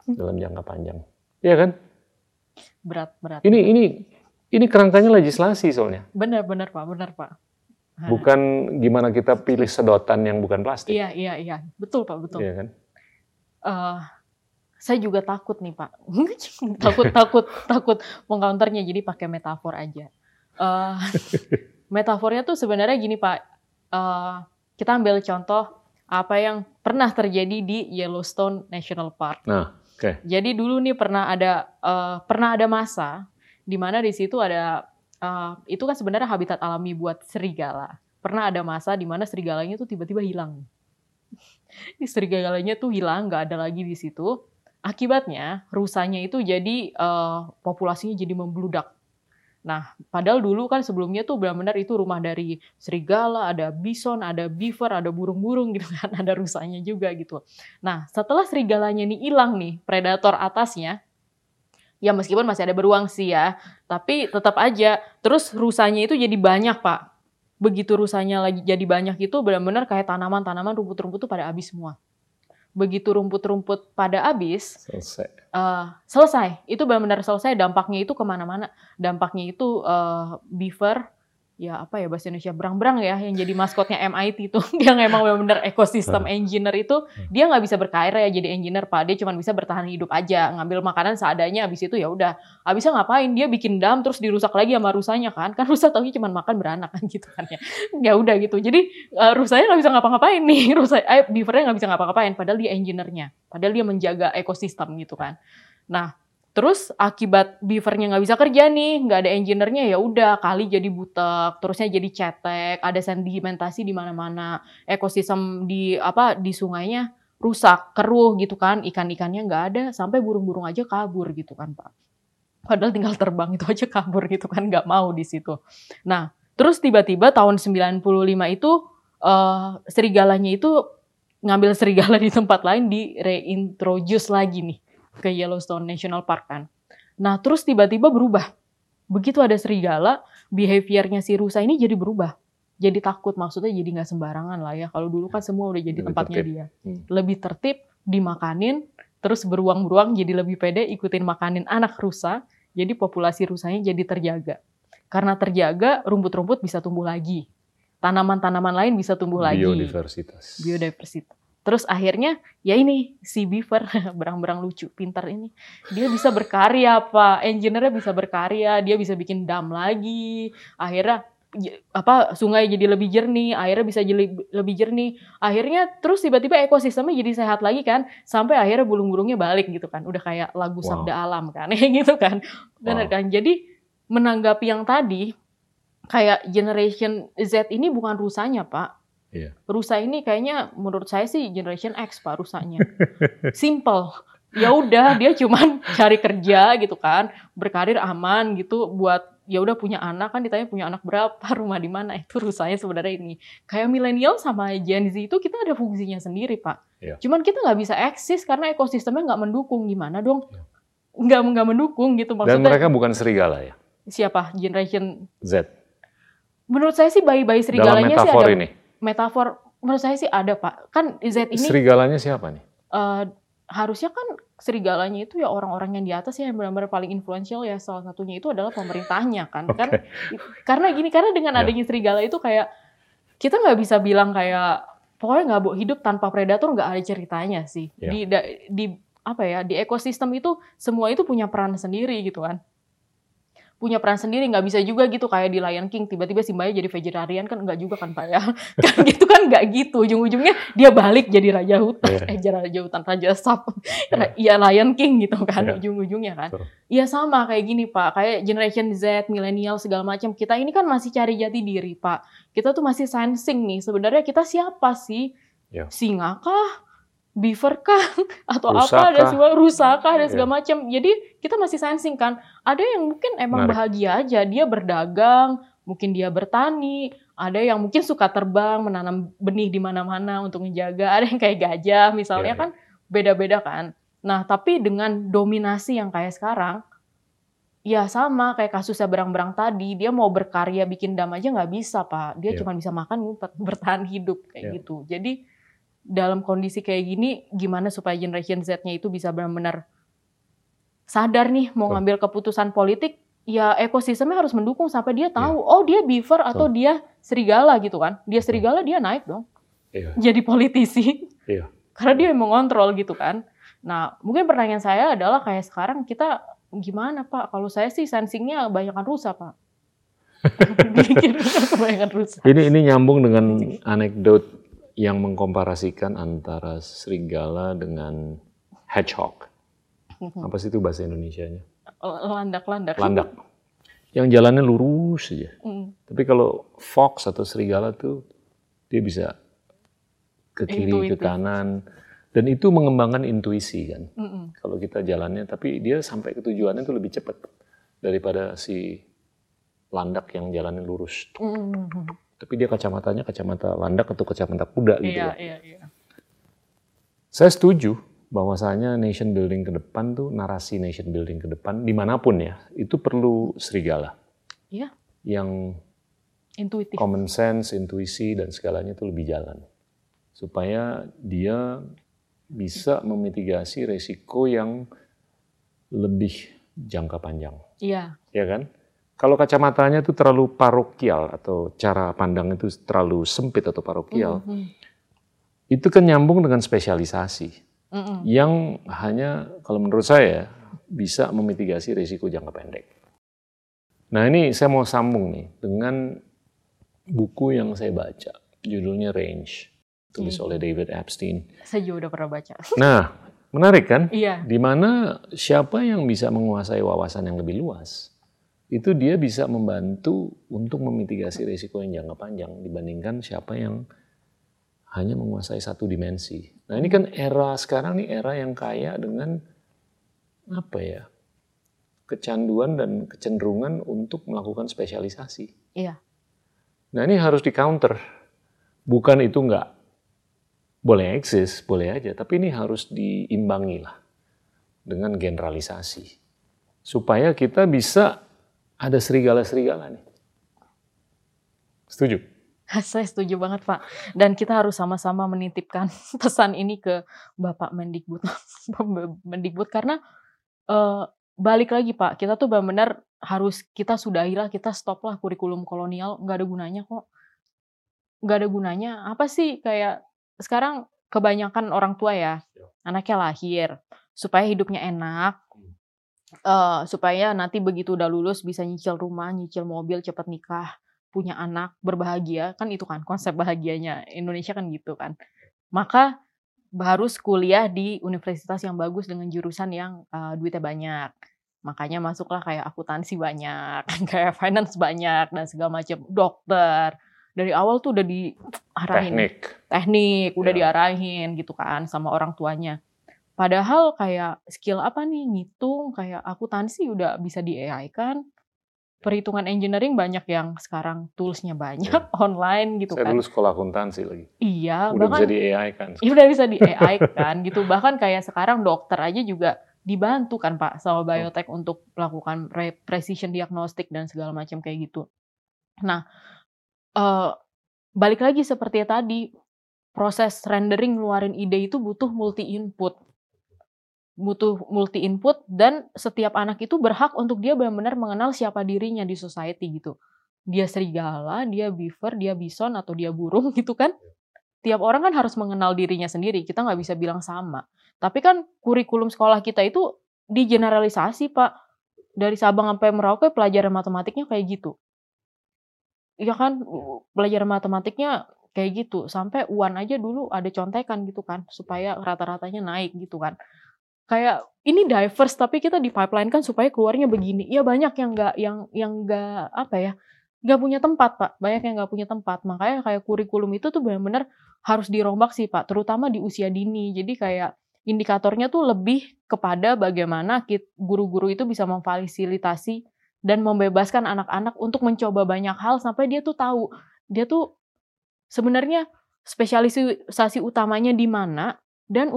dalam jangka panjang. Iya kan? Berat, berat. Ini ini ini kerangkanya legislasi soalnya. Benar, benar Pak, benar Pak. Bukan gimana kita pilih sedotan yang bukan plastik. Iya, iya, iya. Betul Pak, betul. Iya kan? Eh, saya juga takut nih Pak. takut, takut, takut mengcounternya jadi pakai metafor aja. Eh, metafornya tuh sebenarnya gini Pak. Eh, kita ambil contoh apa yang pernah terjadi di Yellowstone National Park. Nah, oke. Jadi dulu nih pernah ada eh, pernah ada masa di mana di situ ada eh, itu kan sebenarnya habitat alami buat serigala. Pernah ada masa di mana serigalanya tuh tiba-tiba hilang. Serigalanya tuh hilang, nggak ada lagi di situ. Akibatnya rusanya itu jadi eh, populasinya jadi membludak. Nah, padahal dulu kan sebelumnya tuh benar-benar itu rumah dari serigala, ada bison, ada beaver, ada burung-burung gitu kan, ada rusanya juga gitu. Nah, setelah serigalanya ini hilang nih, predator atasnya, ya meskipun masih ada beruang sih ya, tapi tetap aja, terus rusanya itu jadi banyak pak. Begitu rusanya lagi jadi banyak itu benar-benar kayak tanaman-tanaman, rumput-rumput tuh pada habis semua. Begitu rumput-rumput pada habis, Selesai. eh, selesai. Itu benar-benar selesai. Dampaknya itu ke mana-mana. Dampaknya itu eh, beaver, ya apa ya bahasa Indonesia berang-berang ya, yang jadi maskotnya MIT itu, yang emang benar-benar ekosistem engineer itu, dia nggak bisa berkarir ya jadi engineer pak. Dia cuma bisa bertahan hidup aja, ngambil makanan seadanya. Habis itu ya udah. Habisnya ngapain? Dia bikin dam terus dirusak lagi sama rusanya kan? Kan rusa taunya cuma makan beranak kan gitu kan ya. Ya udah gitu. Jadi eh, rusanya nggak bisa ngapa-ngapain nih. Rusa, eh, beavernya nggak bisa ngapa-ngapain. Padahal dia engineer-nya. Padahal dia menjaga ekosistem gitu kan. Nah, terus akibat beavernya nggak bisa kerja nih, nggak ada engineer-nya ya udah kali jadi butek, terusnya jadi cetek, ada sedimentasi di mana-mana, ekosistem di apa di sungainya rusak, keruh gitu kan, ikan-ikannya nggak ada, sampai burung-burung aja kabur gitu kan pak. Padahal tinggal terbang itu aja kabur gitu kan, nggak mau di situ. Nah, terus tiba-tiba tahun 95 itu eh, serigalanya itu ngambil serigala di tempat lain di reintroduce lagi nih ke Yellowstone National Park kan. Nah terus tiba-tiba berubah. Begitu ada serigala, behaviornya si rusa ini jadi berubah. Jadi takut, maksudnya jadi nggak sembarangan lah ya. Kalau dulu kan semua udah jadi Lebih tempatnya tertib. dia. Hmm. Lebih tertib, dimakanin, terus beruang-beruang jadi lebih pede ikutin makanin anak rusa. Jadi populasi rusanya jadi terjaga. Karena terjaga, rumput-rumput bisa tumbuh lagi. Tanaman-tanaman lain bisa tumbuh lagi Biodiversitas. biodiversitas. Terus akhirnya ya ini si beaver berang-berang lucu, pintar ini. Dia bisa berkarya pak, engineer bisa berkarya, dia bisa bikin dam lagi. Akhirnya j- apa sungai jadi lebih jernih, airnya bisa jadi lebih jernih. Akhirnya terus tiba-tiba ekosistemnya jadi sehat lagi kan, sampai akhirnya burung-burungnya balik gitu kan. Udah kayak lagu Wow. sabda alam kan, gitu kan. Benar Wow. kan? Jadi menanggapi yang tadi kayak generation Z ini bukan rusanya, Pak. Iya. Rusa ini kayaknya menurut saya sih generation X Pak rusanya. Simple. Ya udah dia cuman cari kerja gitu kan, berkarir aman gitu buat ya udah punya anak kan ditanya punya anak berapa, rumah di mana itu rusanya sebenarnya ini. Kayak milenial sama Gen Z itu kita ada fungsinya sendiri Pak. Iya. Cuman kita nggak bisa eksis karena ekosistemnya nggak mendukung gimana dong? Iya. Nggak nggak mendukung gitu Dan maksudnya. mereka bukan serigala ya, Siapa generation? Z. Menurut saya sih bayi-bayi Dalam serigalanya sih ada ini, metafor menurut saya sih ada pak kan Z ini serigalanya siapa nih? eh, harusnya kan serigalanya itu ya orang-orang yang di atas ya yang benar-benar paling influential ya salah satunya itu adalah pemerintahnya kan Oke. kan karena gini karena dengan Ya. adanya serigala itu kayak kita nggak bisa bilang kayak pokoknya nggak bu- hidup tanpa predator nggak ada ceritanya sih Ya. di di apa ya di ekosistem itu semua itu punya peran sendiri gitu kan punya peran sendiri nggak bisa juga gitu kayak di Lion King tiba-tiba Simba jadi vegetarian kan nggak juga kan pak ya kan gitu kan nggak gitu ujung-ujungnya dia balik jadi raja hutan Iya. eh jadi raja hutan raja sap Iya. ya Lion King gitu kan Iya. ujung-ujungnya kan. Iya sama kayak gini pak kayak generation Z milenial segala macam kita ini kan masih cari jati diri pak kita tuh masih sensing nih sebenarnya kita siapa sih Iya. singa kah beaver kah atau Rusa apa dan kah? segala rusa kah dan Iya. segala macam jadi kita masih sensing kan ada yang mungkin emang Menarik. bahagia aja dia berdagang mungkin dia bertani. Ada yang mungkin suka terbang menanam benih di mana-mana untuk menjaga ada yang kayak gajah misalnya Iya, kan beda-beda kan. Nah tapi dengan dominasi yang kayak sekarang ya sama kayak kasusnya berang-berang tadi. Dia mau berkarya bikin dam aja nggak bisa pak. Dia Iya. cuma bisa makan bertahan hidup kayak Iya. gitu. Jadi dalam kondisi kayak gini gimana supaya generation Z-nya itu bisa benar-benar sadar nih mau ngambil keputusan politik ya ekosistemnya harus mendukung sampai dia tahu oh dia beaver atau dia serigala gitu kan. Dia serigala dia naik dong. Iya. jadi politisi. Iya. karena dia yang mengontrol gitu kan. Nah mungkin pertanyaan saya adalah kayak sekarang kita gimana pak? Kalau saya sih sensingnya kebanyakan rusa pak. Kebanyakan rusa Ini ini nyambung dengan anekdot yang mengkomparasikan antara serigala dengan hedgehog. Apa sih itu bahasa Indonesianya? landak-landak Landak. Yang jalannya lurus saja. Mm. Tapi kalau fox atau serigala tuh dia bisa ke kiri, ke Intuitif. kanan dan itu mengembangkan intuisi kan. Mm-mm. Kalau kita jalannya tapi dia sampai ke tujuannya itu lebih cepat daripada si landak yang jalannya lurus. Mm. Tapi dia kacamatanya kacamata landak atau kacamata kuda gitu. Iya, loh. iya, iya. Saya setuju bahwasanya nation building ke depan tuh narasi nation building ke depan di mana pun ya itu perlu serigala. Iya. Yang Intuitif. common sense, intuisi dan segalanya itu lebih jalan. Supaya dia bisa memitigasi resiko yang lebih jangka panjang, Iya. ya kan? Kalau kacamatanya itu terlalu parokial atau cara pandang itu terlalu sempit atau parokial, Mhm. itu kan nyambung dengan spesialisasi Mm-mm. yang hanya kalau menurut saya bisa memitigasi risiko jangka pendek. Nah ini saya mau sambung nih dengan buku yang saya baca, judulnya Range, tulis Hmm. oleh David Epstein. Saya juga udah pernah baca. Nah menarik kan? Iya. Di mana siapa yang bisa menguasai wawasan yang lebih luas, itu dia bisa membantu untuk memitigasi risiko yang jangka panjang dibandingkan siapa yang hanya menguasai satu dimensi. Nah ini kan era sekarang nih era yang kaya dengan apa ya kecanduan dan kecenderungan untuk melakukan spesialisasi. Iya. Nah ini harus di counter. Bukan itu nggak boleh eksis, boleh aja. Tapi ini harus diimbangi lah dengan generalisasi. Supaya kita bisa ada serigala-serigala nih. Setuju? Saya setuju banget Pak. Dan kita harus sama-sama menitipkan pesan ini ke Bapak Mendikbud. Mendikbud karena eh, balik lagi Pak, kita tuh benar-benar harus kita sudahilah, kita stop lah kurikulum kolonial, nggak ada gunanya kok. Nggak ada gunanya. Apa sih kayak sekarang kebanyakan orang tua ya, anaknya lahir supaya hidupnya enak, eh, supaya nanti begitu udah lulus bisa nyicil rumah, nyicil mobil, cepat nikah, punya anak, berbahagia, kan itu kan konsep bahagianya Indonesia kan gitu kan. Maka harus kuliah di universitas yang bagus dengan jurusan yang eh, duitnya banyak. Makanya masuklah kayak akuntansi banyak, kayak finance banyak dan segala macam, dokter. Dari awal tuh udah diarahin Teknik. teknik udah Ya. diarahin gitu kan sama orang tuanya. Padahal kayak skill apa nih ngitung kayak akuntansi udah bisa di AI kan. Perhitungan engineering banyak yang sekarang toolsnya banyak online gitu Saya kan. dulu sekolah akuntansi lagi. Iya, Udah bahkan bisa di AI kan. ya udah bisa di AI kan gitu. Bahkan kayak sekarang dokter aja juga dibantu kan Pak sama biotech untuk melakukan re- precision diagnostic dan segala macam kayak gitu. Nah, eh, balik lagi seperti tadi proses rendering ngeluarin ide itu butuh multi input. Butuh multi input dan setiap anak itu berhak untuk dia benar-benar mengenal siapa dirinya di society gitu. Dia serigala, dia beaver, dia bison atau dia burung gitu kan tiap orang kan harus mengenal dirinya sendiri. Kita nggak bisa bilang sama. Tapi kan kurikulum sekolah kita itu digeneralisasi, Pak. dari Sabang sampai Merauke pelajaran matematiknya kayak gitu. Iya kan, pelajaran matematiknya kayak gitu. Sampai UAN aja dulu ada contekan gitu kan, supaya rata-ratanya naik gitu kan. Kayak ini diverse tapi kita di pipeline kan supaya keluarnya begini. Ya banyak yang nggak yang yang nggak apa ya nggak punya tempat pak. Banyak yang nggak punya tempat. Makanya kayak kurikulum itu tuh benar-benar harus dirombak sih pak terutama di usia dini. Jadi kayak indikatornya tuh lebih kepada bagaimana guru-guru itu bisa memfasilitasi dan membebaskan anak-anak untuk mencoba banyak hal sampai dia tuh tahu dia tuh sebenarnya spesialisasi utamanya di mana dan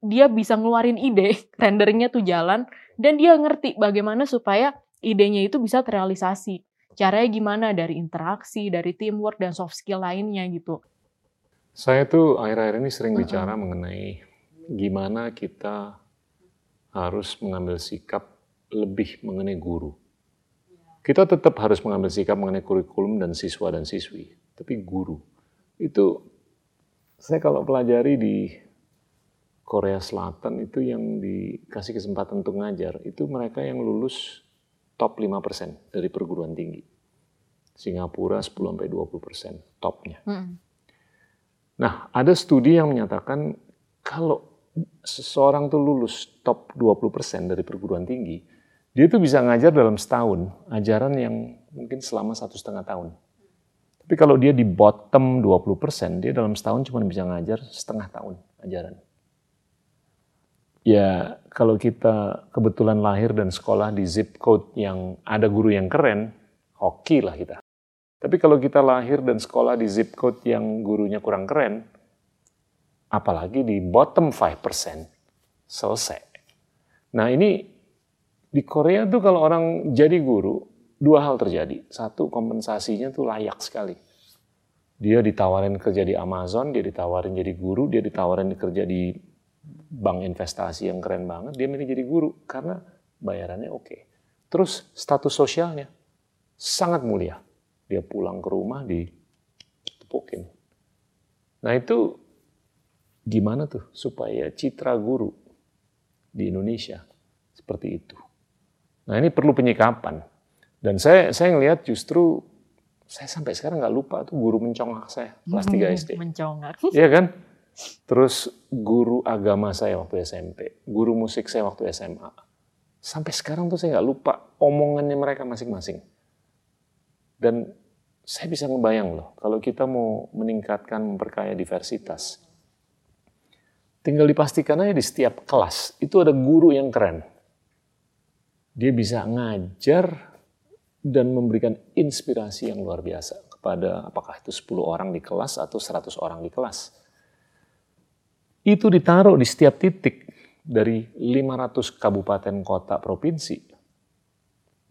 dia bisa ngeluarin ide renderingnya tuh jalan dan dia ngerti bagaimana supaya idenya itu bisa terrealisasi caranya gimana dari interaksi dari teamwork dan soft skill lainnya gitu saya tuh akhir-akhir ini sering uh -uh. bicara mengenai gimana kita harus mengambil sikap lebih mengenai guru kita tetap harus mengambil sikap mengenai kurikulum dan siswa dan siswi. Tapi guru, itu saya kalau pelajari di Korea Selatan itu yang dikasih kesempatan untuk ngajar, itu mereka yang lulus top 5% dari perguruan tinggi. Singapura 10-20% topnya. Hmm. Nah, ada studi yang menyatakan kalau seseorang tuh lulus top 20% dari perguruan tinggi, dia tuh bisa ngajar dalam setahun, ajaran yang mungkin selama satu setengah tahun. Tapi kalau dia di bottom 20%, dia dalam setahun cuma bisa ngajar setengah tahun ajaran. Ya, kalau kita kebetulan lahir dan sekolah di zip code yang ada guru yang keren, hoki lah kita. Tapi kalau kita lahir dan sekolah di zip code yang gurunya kurang keren, apalagi di bottom 5%, selesai. Nah ini di Korea tuh kalau orang jadi guru, dua hal terjadi. Satu, kompensasinya tuh layak sekali. Dia ditawarin kerja di Amazon, dia ditawarin jadi guru, dia ditawarin kerja di bank investasi yang keren banget, dia milih jadi guru karena bayarannya oke. Okay. Terus status sosialnya sangat mulia. Dia pulang ke rumah di tepukin. Nah itu gimana tuh supaya citra guru di Indonesia seperti itu? Nah ini perlu penyikapan. Dan saya saya ngelihat justru saya sampai sekarang nggak lupa tuh guru mencongak saya kelas 3 hmm, SD. Mencongak. Iya kan? Terus guru agama saya waktu SMP, guru musik saya waktu SMA. Sampai sekarang tuh saya nggak lupa omongannya mereka masing-masing. Dan saya bisa ngebayang loh, kalau kita mau meningkatkan, memperkaya diversitas, tinggal dipastikan aja di setiap kelas itu ada guru yang keren dia bisa ngajar dan memberikan inspirasi yang luar biasa kepada apakah itu 10 orang di kelas atau 100 orang di kelas. Itu ditaruh di setiap titik dari 500 kabupaten kota provinsi.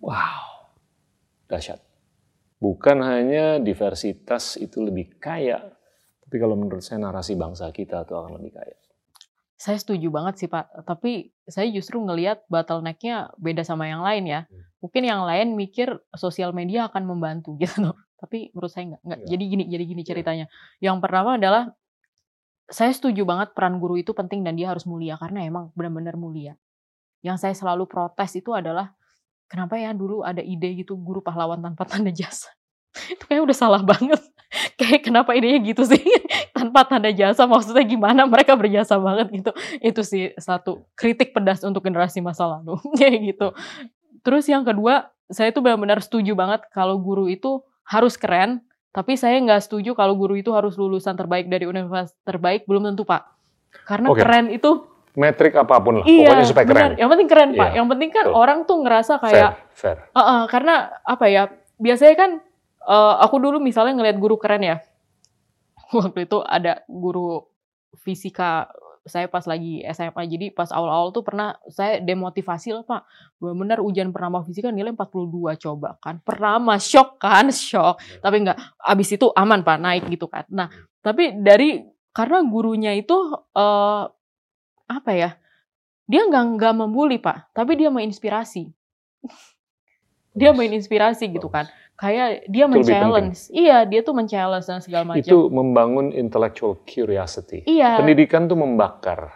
Wow, dahsyat. Bukan hanya diversitas itu lebih kaya, tapi kalau menurut saya narasi bangsa kita itu akan lebih kaya. Saya setuju banget sih Pak, tapi saya justru ngelihat bottleneck-nya beda sama yang lain ya. Hmm. Mungkin yang lain mikir sosial media akan membantu gitu Tapi menurut saya nggak. nggak. Ya. Jadi gini, jadi gini iya. ceritanya. Yang pertama adalah saya setuju banget peran guru itu penting dan dia harus mulia karena emang benar-benar mulia. Yang saya selalu protes itu adalah kenapa ya dulu ada ide gitu guru pahlawan tanpa tanda jasa. itu kayak udah salah banget. kayak kenapa idenya gitu sih? tanpa tanda jasa maksudnya gimana mereka berjasa banget gitu itu sih satu kritik pedas untuk generasi masa lalu kayak gitu terus yang kedua saya tuh benar-benar setuju banget kalau guru itu harus keren tapi saya nggak setuju kalau guru itu harus lulusan terbaik dari universitas terbaik belum tentu pak karena okay. keren itu metrik apa pun lah iya, pokoknya supaya keren benar. yang penting keren pak iya, yang penting kan betul. orang tuh ngerasa kayak fair, fair. Uh, uh, karena apa ya biasanya kan uh, aku dulu misalnya ngelihat guru keren ya waktu itu ada guru fisika saya pas lagi SMA jadi pas awal-awal tuh pernah saya demotivasi lah pak. Benar ujian pernama fisika nilai 42 coba kan. Pernama shock kan? Shock iya. tapi enggak abis itu aman pak naik gitu kan. Nah tapi dari karena gurunya itu uh, apa ya dia nggak nggak membuli pak. Tapi dia menginspirasi. Dia main inspirasi gitu kan kayak dia men-challenge. Iya, dia tuh men-challenge dan segala macam. Itu membangun intellectual curiosity. Iya. Pendidikan tuh membakar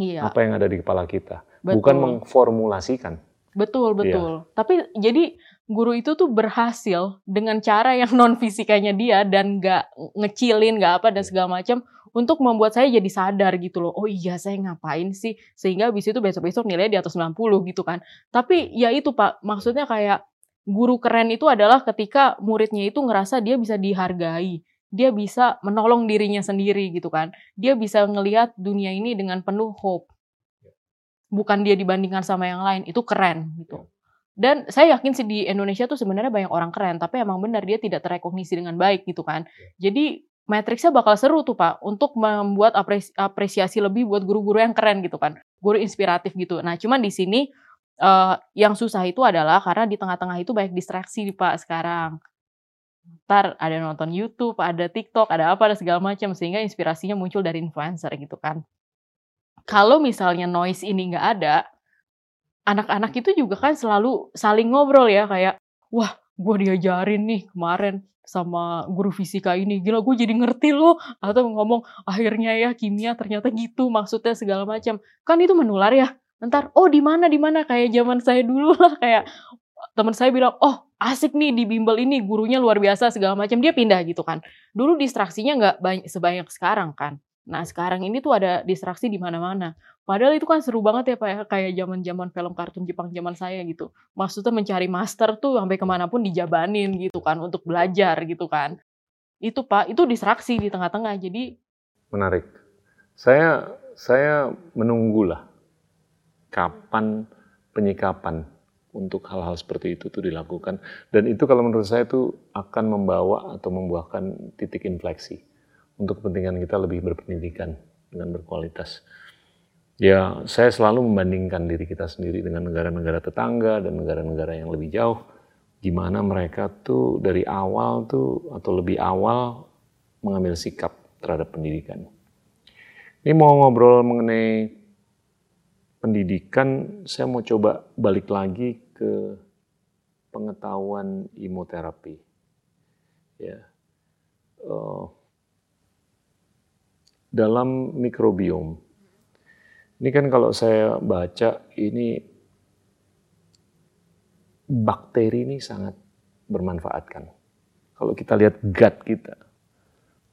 iya. apa yang ada di kepala kita, Betul. bukan mengformulasikan. Betul, betul. Yeah. Tapi jadi guru itu tuh berhasil dengan cara yang non fisikanya dia dan gak ngecilin, gak apa dan iya. segala macam untuk membuat saya jadi sadar gitu loh. Oh iya saya ngapain sih? Sehingga habis itu besok-besok nilai di atas 90 gitu kan. Tapi ya itu Pak, maksudnya kayak guru keren itu adalah ketika muridnya itu ngerasa dia bisa dihargai. Dia bisa menolong dirinya sendiri gitu kan. Dia bisa ngelihat dunia ini dengan penuh hope. Bukan dia dibandingkan sama yang lain, itu keren gitu. Dan saya yakin sih di Indonesia tuh sebenarnya banyak orang keren, tapi emang benar dia tidak terrekognisi dengan baik gitu kan. Jadi Matrixnya bakal seru tuh Pak untuk membuat apresiasi lebih buat guru-guru yang keren gitu kan, guru inspiratif gitu. Nah cuman di sini uh, yang susah itu adalah karena di tengah-tengah itu banyak distraksi Pak sekarang. Ntar ada nonton YouTube, ada TikTok, ada apa, ada segala macam sehingga inspirasinya muncul dari influencer gitu kan. Kalau misalnya noise ini nggak ada, anak-anak itu juga kan selalu saling ngobrol ya kayak, wah gue diajarin nih kemarin sama guru fisika ini gila gue jadi ngerti loh atau ngomong akhirnya ya kimia ternyata gitu maksudnya segala macam kan itu menular ya ntar oh di mana di mana kayak zaman saya dulu lah kayak teman saya bilang oh asik nih di bimbel ini gurunya luar biasa segala macam dia pindah gitu kan dulu distraksinya nggak banyak sebanyak sekarang kan Nah sekarang ini tuh ada distraksi di mana-mana. Padahal itu kan seru banget ya Pak ya, kayak zaman-zaman film kartun Jepang zaman saya gitu. Maksudnya mencari master tuh sampai ke mana pun dijabanin gitu kan, untuk belajar gitu kan. Itu Pak, itu distraksi di tengah-tengah, jadi... Menarik. Saya saya menunggulah kapan penyikapan untuk hal-hal seperti itu tuh dilakukan. Dan itu kalau menurut saya tuh akan membawa atau membuahkan titik infleksi untuk kepentingan kita lebih berpendidikan dengan berkualitas. Ya, saya selalu membandingkan diri kita sendiri dengan negara-negara tetangga dan negara-negara yang lebih jauh, di mana mereka tuh dari awal tuh atau lebih awal mengambil sikap terhadap pendidikan. Ini mau ngobrol mengenai pendidikan, saya mau coba balik lagi ke pengetahuan imoterapi. Ya, uh, dalam mikrobiom. Ini kan kalau saya baca ini bakteri ini sangat bermanfaatkan. Kalau kita lihat gut kita,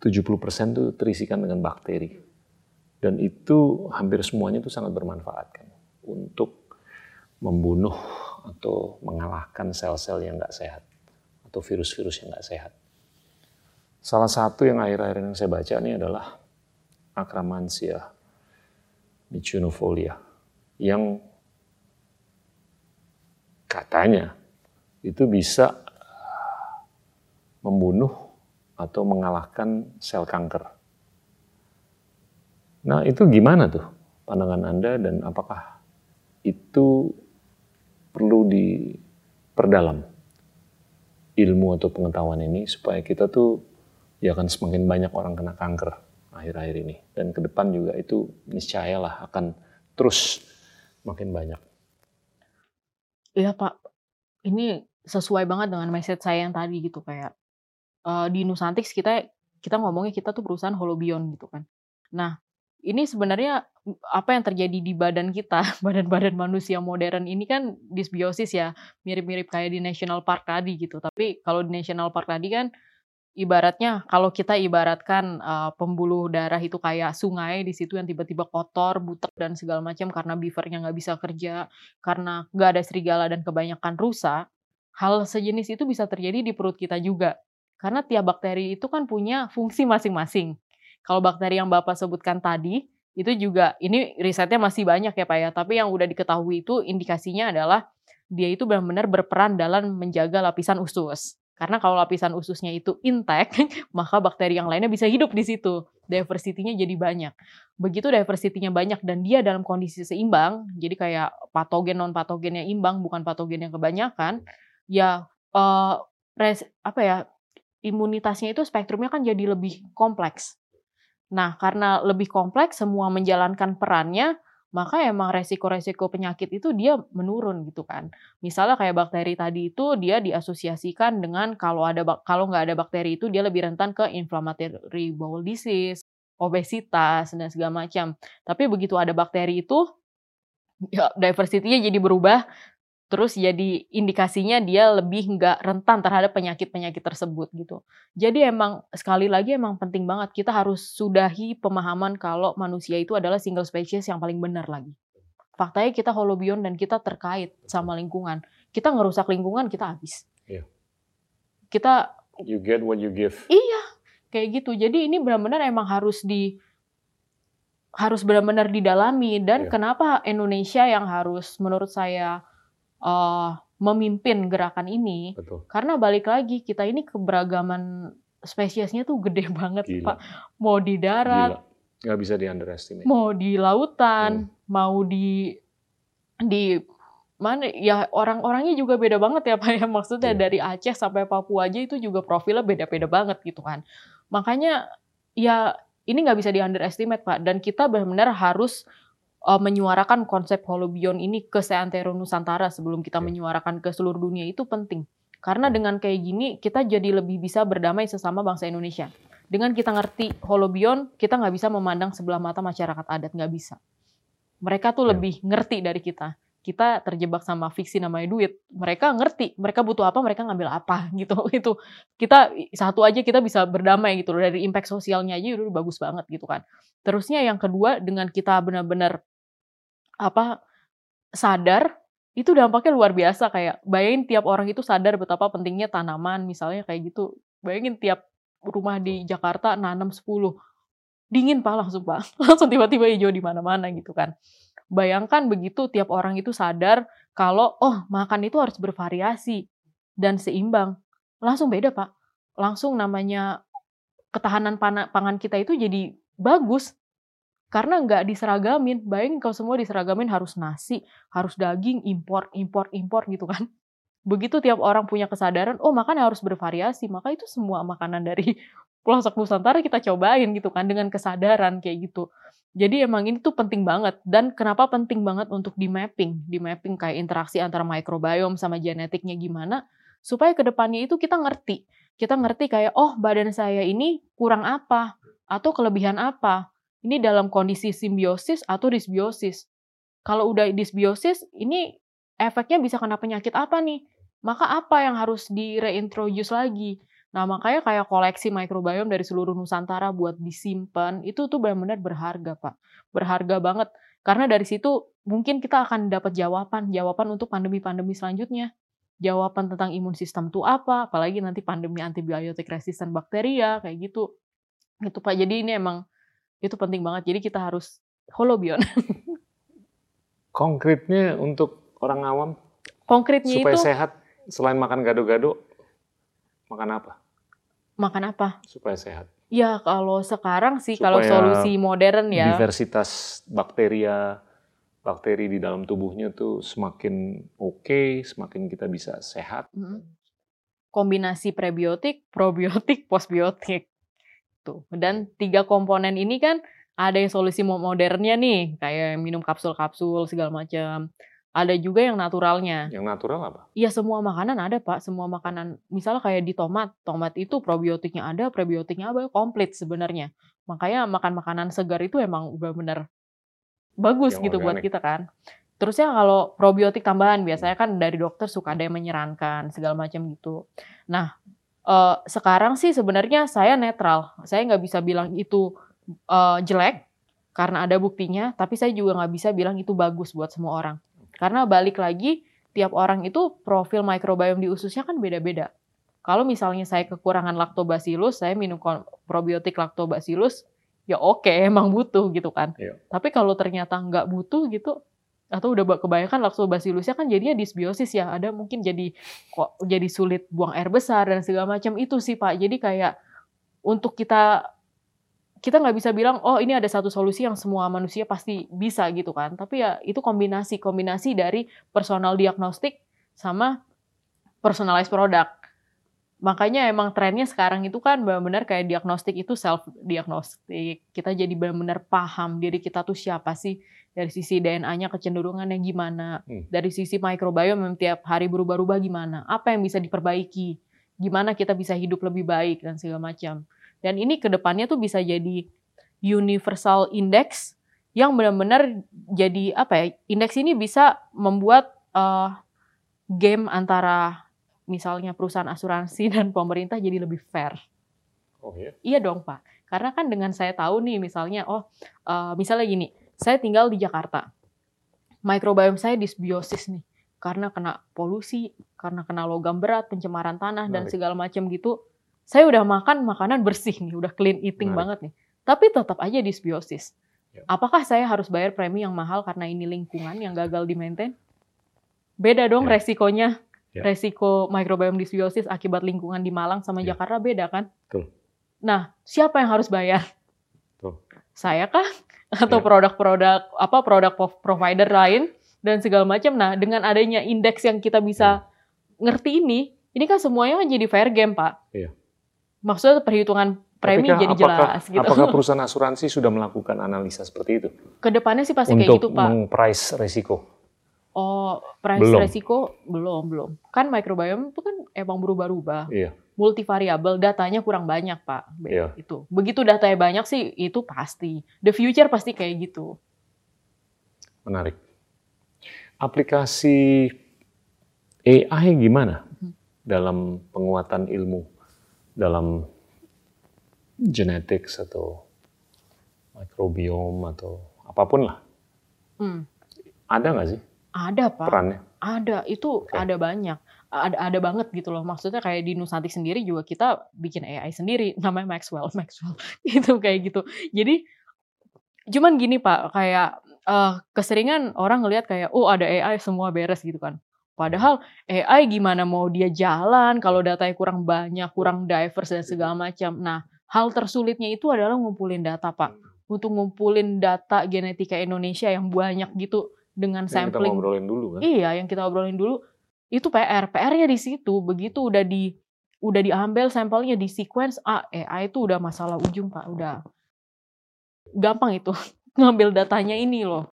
70% itu terisikan dengan bakteri. Dan itu hampir semuanya itu sangat bermanfaatkan untuk membunuh atau mengalahkan sel-sel yang nggak sehat atau virus-virus yang nggak sehat. Salah satu yang akhir-akhir ini saya baca ini adalah Akramansia micunofolia yang katanya itu bisa membunuh atau mengalahkan sel kanker. Nah itu gimana tuh pandangan Anda dan apakah itu perlu diperdalam ilmu atau pengetahuan ini supaya kita tuh ya akan semakin banyak orang kena kanker akhir-akhir ini. Dan ke depan juga itu niscayalah akan terus makin banyak. Iya Pak, ini sesuai banget dengan message saya yang tadi gitu kayak uh, di Nusantix kita kita ngomongnya kita tuh perusahaan holobion gitu kan. Nah ini sebenarnya apa yang terjadi di badan kita, badan-badan manusia modern ini kan disbiosis ya, mirip-mirip kayak di National Park tadi gitu. Tapi kalau di National Park tadi kan ibaratnya kalau kita ibaratkan uh, pembuluh darah itu kayak sungai di situ yang tiba-tiba kotor, butek dan segala macam karena beavernya nggak bisa kerja, karena nggak ada serigala dan kebanyakan rusa, hal sejenis itu bisa terjadi di perut kita juga. Karena tiap bakteri itu kan punya fungsi masing-masing. Kalau bakteri yang Bapak sebutkan tadi, itu juga, ini risetnya masih banyak ya Pak ya, tapi yang udah diketahui itu indikasinya adalah dia itu benar-benar berperan dalam menjaga lapisan usus. Karena kalau lapisan ususnya itu intact, maka bakteri yang lainnya bisa hidup di situ. Diversity-nya jadi banyak. Begitu diversity-nya banyak dan dia dalam kondisi seimbang, jadi kayak patogen non patogennya imbang, bukan patogen yang kebanyakan, ya uh, res, apa ya imunitasnya itu spektrumnya kan jadi lebih kompleks. Nah, karena lebih kompleks, semua menjalankan perannya, maka emang resiko-resiko penyakit itu dia menurun gitu kan. Misalnya kayak bakteri tadi itu dia diasosiasikan dengan kalau ada kalau nggak ada bakteri itu dia lebih rentan ke inflammatory bowel disease, obesitas dan segala macam. Tapi begitu ada bakteri itu ya diversity-nya jadi berubah terus jadi indikasinya dia lebih nggak rentan terhadap penyakit-penyakit tersebut gitu. Jadi emang sekali lagi emang penting banget kita harus sudahi pemahaman kalau manusia itu adalah single species yang paling benar lagi. Faktanya kita holobion dan kita terkait sama lingkungan. Kita ngerusak lingkungan kita habis. Iya. Kita You get what you give. Iya, kayak gitu. Jadi ini benar-benar emang harus di harus benar-benar didalami dan Iya. kenapa Indonesia yang harus menurut saya eh, memimpin gerakan ini Betul. karena balik lagi kita ini keberagaman spesiesnya tuh gede banget Gila. pak mau di darat Gila. Nggak bisa di underestimate. mau di lautan mau di di mana ya orang-orangnya juga beda banget ya pak ya maksudnya Iya. dari Aceh sampai Papua aja itu juga profilnya beda-beda banget gitu kan makanya ya ini nggak bisa di underestimate pak dan kita benar-benar harus uh, menyuarakan konsep holobion ini ke seantero Nusantara sebelum kita Oke. menyuarakan ke seluruh dunia itu penting karena Hmm. dengan kayak gini kita jadi lebih bisa berdamai sesama bangsa Indonesia dengan kita ngerti holobion kita nggak bisa memandang sebelah mata masyarakat adat nggak bisa mereka tuh Ya. lebih ngerti dari kita kita terjebak sama fiksi namanya duit mereka ngerti mereka butuh apa mereka ngambil apa gitu itu kita satu aja kita bisa berdamai gitu loh. dari impact sosialnya aja udah bagus banget gitu kan terusnya yang kedua dengan kita benar-benar apa sadar itu dampaknya luar biasa kayak bayangin tiap orang itu sadar betapa pentingnya tanaman misalnya kayak gitu. Bayangin tiap rumah di Jakarta nanam 10 dingin pak langsung pak. Langsung tiba-tiba hijau di mana-mana gitu kan. Bayangkan begitu tiap orang itu sadar kalau oh makan itu harus bervariasi dan seimbang. Langsung beda pak. Langsung namanya ketahanan pangan kita itu jadi bagus karena nggak diseragamin. Bayangin kalau semua diseragamin harus nasi harus daging impor impor impor gitu kan. Begitu tiap orang punya kesadaran oh makan harus bervariasi. Maka itu semua makanan dari pelosok Nusantara kita cobain gitu kan dengan kesadaran kayak gitu. Jadi emang ini tuh penting banget. Dan kenapa penting banget untuk di mapping di mapping kayak interaksi antara microbiome sama genetiknya gimana? Supaya ke depannya itu kita ngerti. Kita ngerti kayak oh badan saya ini kurang apa? Atau kelebihan apa ini dalam kondisi simbiosis atau disbiosis kalau udah disbiosis ini efeknya bisa kena penyakit apa nih maka apa yang harus direintroduce lagi Nah, makanya kayak koleksi microbiome dari seluruh Nusantara buat disimpan, itu tuh benar-benar berharga, Pak. Berharga banget. Karena dari situ mungkin kita akan dapat jawaban, jawaban untuk pandemi-pandemi selanjutnya. Jawaban tentang imun sistem tuh apa, apalagi nanti pandemi antibiotik resisten bakteria, kayak gitu. Gitu, Pak. Jadi ini emang itu penting banget. Jadi kita harus holobion. Konkretnya untuk orang awam Konkretnya supaya itu sehat selain makan gado-gado makan apa makan apa? supaya sehat? Ya, kalau sekarang sih, kalau Supaya solusi modern ya. Diversitas bakteria bakteri di dalam tubuhnya tuh semakin oke, semakin kita bisa sehat. Kombinasi prebiotik, probiotik, postbiotik. Tuh. Dan tiga komponen ini kan ada yang solusi mo- modernnya nih, kayak minum kapsul-kapsul segala macam. Ada juga yang naturalnya. Yang natural apa? Iya semua makanan ada pak, semua makanan. Misalnya kayak di tomat, tomat itu probiotiknya ada, prebiotiknya ada, komplit sebenarnya. Makanya makan makanan segar itu emang udah bener bagus Yang gitu buat organik. kita kan. Terusnya kalau probiotik tambahan biasanya kan dari dokter suka ada yang menyarankan segala macam gitu. Nah eh, sekarang sih sebenarnya saya netral. Saya nggak bisa bilang itu eh, jelek karena ada buktinya, tapi saya juga nggak bisa bilang itu bagus buat semua orang. Karena balik lagi tiap orang itu profil microbiome di ususnya kan beda-beda. Kalau misalnya saya kekurangan lactobacillus, saya minum probiotik lactobacillus, ya oke emang butuh gitu kan. Iya. Tapi kalau ternyata nggak butuh gitu, atau udah ba- kebanyakan lactobacillusnya kan jadinya disbiosis ya, ada mungkin jadi kok jadi sulit buang air besar dan segala macam itu sih pak. Jadi kayak untuk kita kita nggak bisa bilang oh ini ada satu solusi yang semua manusia pasti bisa gitu kan. Tapi ya itu kombinasi kombinasi dari personal diagnostik sama personalized product. Makanya emang trennya sekarang itu kan benar-benar kayak diagnostik itu self diagnostik. Kita jadi benar-benar paham diri kita tuh siapa sih dari sisi DNA-nya kecenderungannya gimana, Hmm. dari sisi microbiome yang tiap hari berubah-ubah gimana, apa yang bisa diperbaiki, gimana kita bisa hidup lebih baik dan segala macam. Dan ini ke depannya tuh bisa jadi universal index yang benar-benar jadi apa ya? Indeks ini bisa membuat eh, game antara misalnya perusahaan asuransi dan pemerintah jadi lebih fair. Oh iya. Iya dong Pak, karena kan dengan saya tahu nih misalnya, oh uh, misalnya gini, saya tinggal di Jakarta, microbiome saya disbiosis nih, karena kena polusi, karena kena logam berat, pencemaran tanah dan Menarik. segala macam gitu. Saya udah makan makanan bersih nih, udah clean eating Menarik. banget nih, tapi tetap aja disbiosis. Ya. Apakah saya harus bayar premi yang mahal karena ini lingkungan yang gagal di maintain? Beda dong Ya. resikonya. Ya. Resiko microbiome dysbiosis akibat lingkungan di Malang sama Ya. Jakarta beda kan? Betul. Nah, siapa yang harus bayar? Betul. Saya kah? Atau Ya. produk-produk apa produk provider lain dan segala macam. Nah, dengan adanya indeks yang kita bisa ngerti ini, ini kan semuanya kan jadi fair game, Pak. Iya. Maksudnya perhitungan premi Tapi jadi apakah, jelas gitu. apakah perusahaan asuransi sudah melakukan analisa seperti itu Ke depannya sih pasti kayak untuk gitu, Pak. meng-price resiko? Oh, price Belum. resiko belum belum. Kan microbiome itu kan emang berubah-ubah. Iya. Multivariabel, datanya kurang banyak pak. Iya. Itu. Begitu datanya banyak sih itu pasti. The future pasti kayak gitu. Menarik. Aplikasi AI gimana Hmm. dalam penguatan ilmu dalam genetics atau microbiome atau apa pun lah. Hmm. Ada nggak sih Ada pak. perannya? Ada. Itu Oke. ada banyak. Ada ada banget gitu loh. Maksudnya kayak di Nusantik sendiri juga kita bikin AI sendiri. Namanya Maxwell. Maxwell. gitu kayak gitu. Jadi cuman gini pak. Kayak eh, keseringan orang ngelihat kayak oh ada AI semua beres gitu kan. Padahal AI gimana mau dia jalan kalau datanya kurang banyak, kurang diverse dan segala macam. Nah, hal tersulitnya itu adalah ngumpulin data, Pak. Untuk ngumpulin data genetika Indonesia yang banyak gitu dengan Yang kita sampling. ngobrolin dulu kan? Iya, yang kita obrolin dulu itu PR. PR-nya di situ. Begitu udah di udah diambil sampelnya di sequence, ah AI itu udah masalah ujung, Pak. Udah gampang itu ngambil datanya ini loh.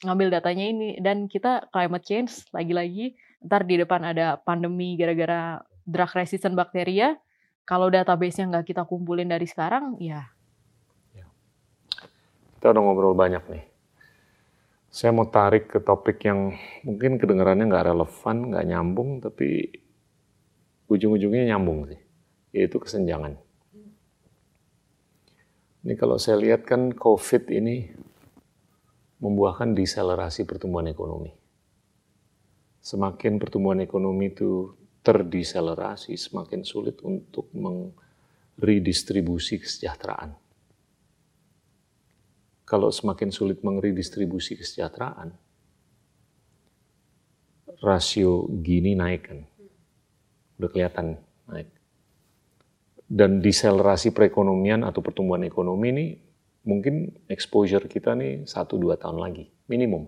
Ngambil datanya ini dan kita climate change lagi-lagi ntar di depan ada pandemi gara-gara drug resistant bakteria. Kalau database-nya nggak kita kumpulin dari sekarang, ya Kita udah ngobrol banyak nih. Saya mau tarik ke topik yang mungkin kedengarannya nggak relevan, nggak nyambung, tapi ujung-ujungnya nyambung sih, yaitu kesenjangan. Ini kalau saya lihat kan COVID ini membuahkan deselerasi pertumbuhan ekonomi. Semakin pertumbuhan ekonomi itu terdeselerasi, semakin sulit untuk meredistribusi kesejahteraan kalau semakin sulit mengedistribusi kesejahteraan, rasio gini naik kan. Udah kelihatan naik. Dan deselerasi perekonomian atau pertumbuhan ekonomi ini mungkin exposure kita nih 1-2 tahun lagi, minimum.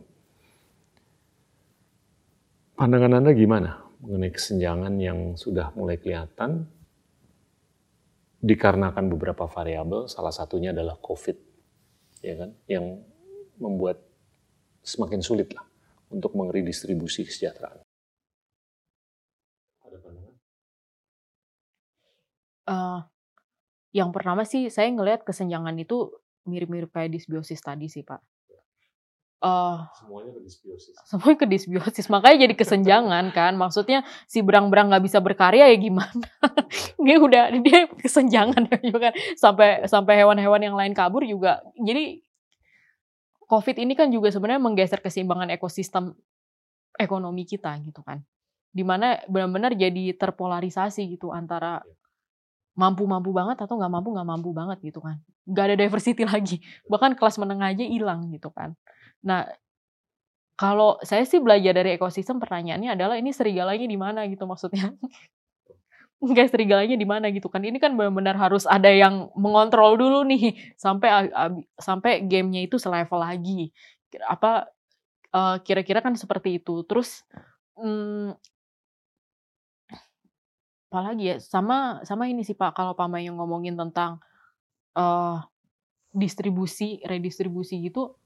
Pandangan Anda gimana mengenai kesenjangan yang sudah mulai kelihatan dikarenakan beberapa variabel, salah satunya adalah COVID ya kan, yang membuat semakin sulit lah untuk mengedistribusi kesejahteraan. Ada pandangan? eh, yang pertama sih saya ngelihat kesenjangan itu mirip-mirip kayak disbiosis tadi sih Pak. Eh, Semuanya ke disbiosis. semuanya ke disbiosis. Makanya jadi kesenjangan kan. Maksudnya si berang-berang nggak bisa berkarya ya gimana? Dia udah dia kesenjangan ya juga kan. Sampai sampai hewan-hewan yang lain kabur juga. Jadi covid ini kan juga sebenarnya menggeser keseimbangan ekosistem ekonomi kita gitu kan. Di mana benar-benar jadi terpolarisasi gitu antara mampu-mampu banget atau nggak mampu nggak mampu banget gitu kan. Nggak ada diversity lagi. Bahkan kelas menengah aja hilang gitu kan nah kalau saya sih belajar dari ekosistem pertanyaannya adalah ini serigalanya di mana gitu maksudnya. Enggak serigalanya di mana gitu kan. Ini kan benar-benar harus ada yang mengontrol dulu nih sampai sampai gamenya itu selevel lagi. Apa eh, kira-kira kan seperti itu. Terus hmm, apalagi ya sama sama ini sih pak kalau Pak Mayung ngomongin tentang eh distribusi redistribusi gitu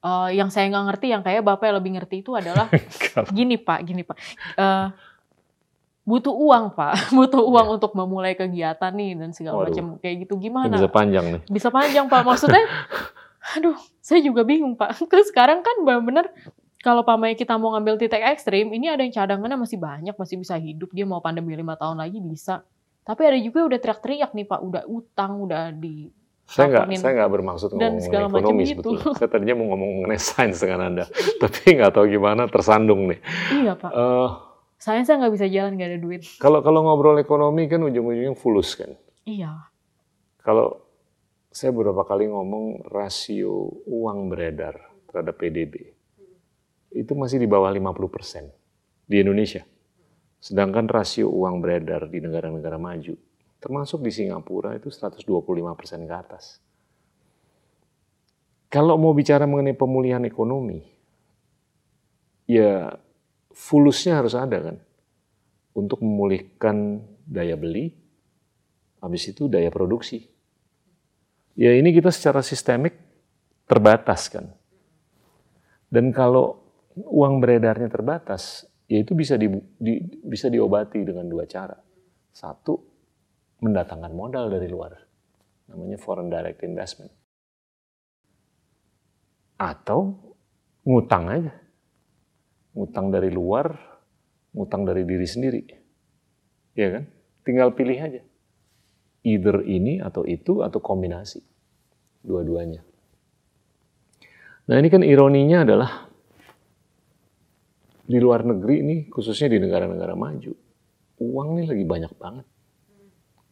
eh yang saya nggak ngerti yang kayak bapak yang lebih ngerti itu adalah gini pak gini pak Eh butuh uang pak butuh uang Iya. untuk memulai kegiatan nih dan segala Waduh. macam kayak gitu Ini gimana bisa panjang nih. bisa panjang pak maksudnya aduh saya juga bingung pak terus sekarang kan benar-benar kalau pamai kita mau ngambil titik ekstrim, ini ada yang cadangannya masih banyak, masih bisa hidup. Dia mau pandemi lima tahun lagi bisa. Tapi ada juga udah teriak-teriak nih Pak, udah utang, udah di saya nggak saya nggak bermaksud ngomong mengenai ekonomi gitu. sebetulnya. Saya tadinya mau ngomong mengenai sains dengan anda, tapi nggak tahu gimana tersandung nih. Iya Pak. Eh, Saya saya nggak bisa jalan nggak ada duit. kalau kalau ngobrol ekonomi kan ujung-ujungnya fulus kan. Iya. Kalau saya beberapa kali ngomong rasio uang beredar terhadap PDB itu masih di bawah 50% di Indonesia. Sedangkan rasio uang beredar di negara-negara maju, termasuk di Singapura itu 125% ke atas. Kalau mau bicara mengenai pemulihan ekonomi, ya fulusnya harus ada kan. Untuk memulihkan daya beli, habis itu daya produksi. Ya ini kita secara sistemik terbatas kan. Dan kalau uang beredarnya terbatas, ya itu bisa di, di- bisa diobati dengan dua cara. Satu, mendatangkan modal dari luar, namanya foreign direct investment. Atau ngutang aja, ngutang dari luar, ngutang dari diri sendiri, ya kan? Tinggal pilih aja, either ini atau itu atau kombinasi, dua-duanya. Nah ini kan ironinya adalah di luar negeri ini, khususnya di negara-negara maju, uang ini lagi banyak banget.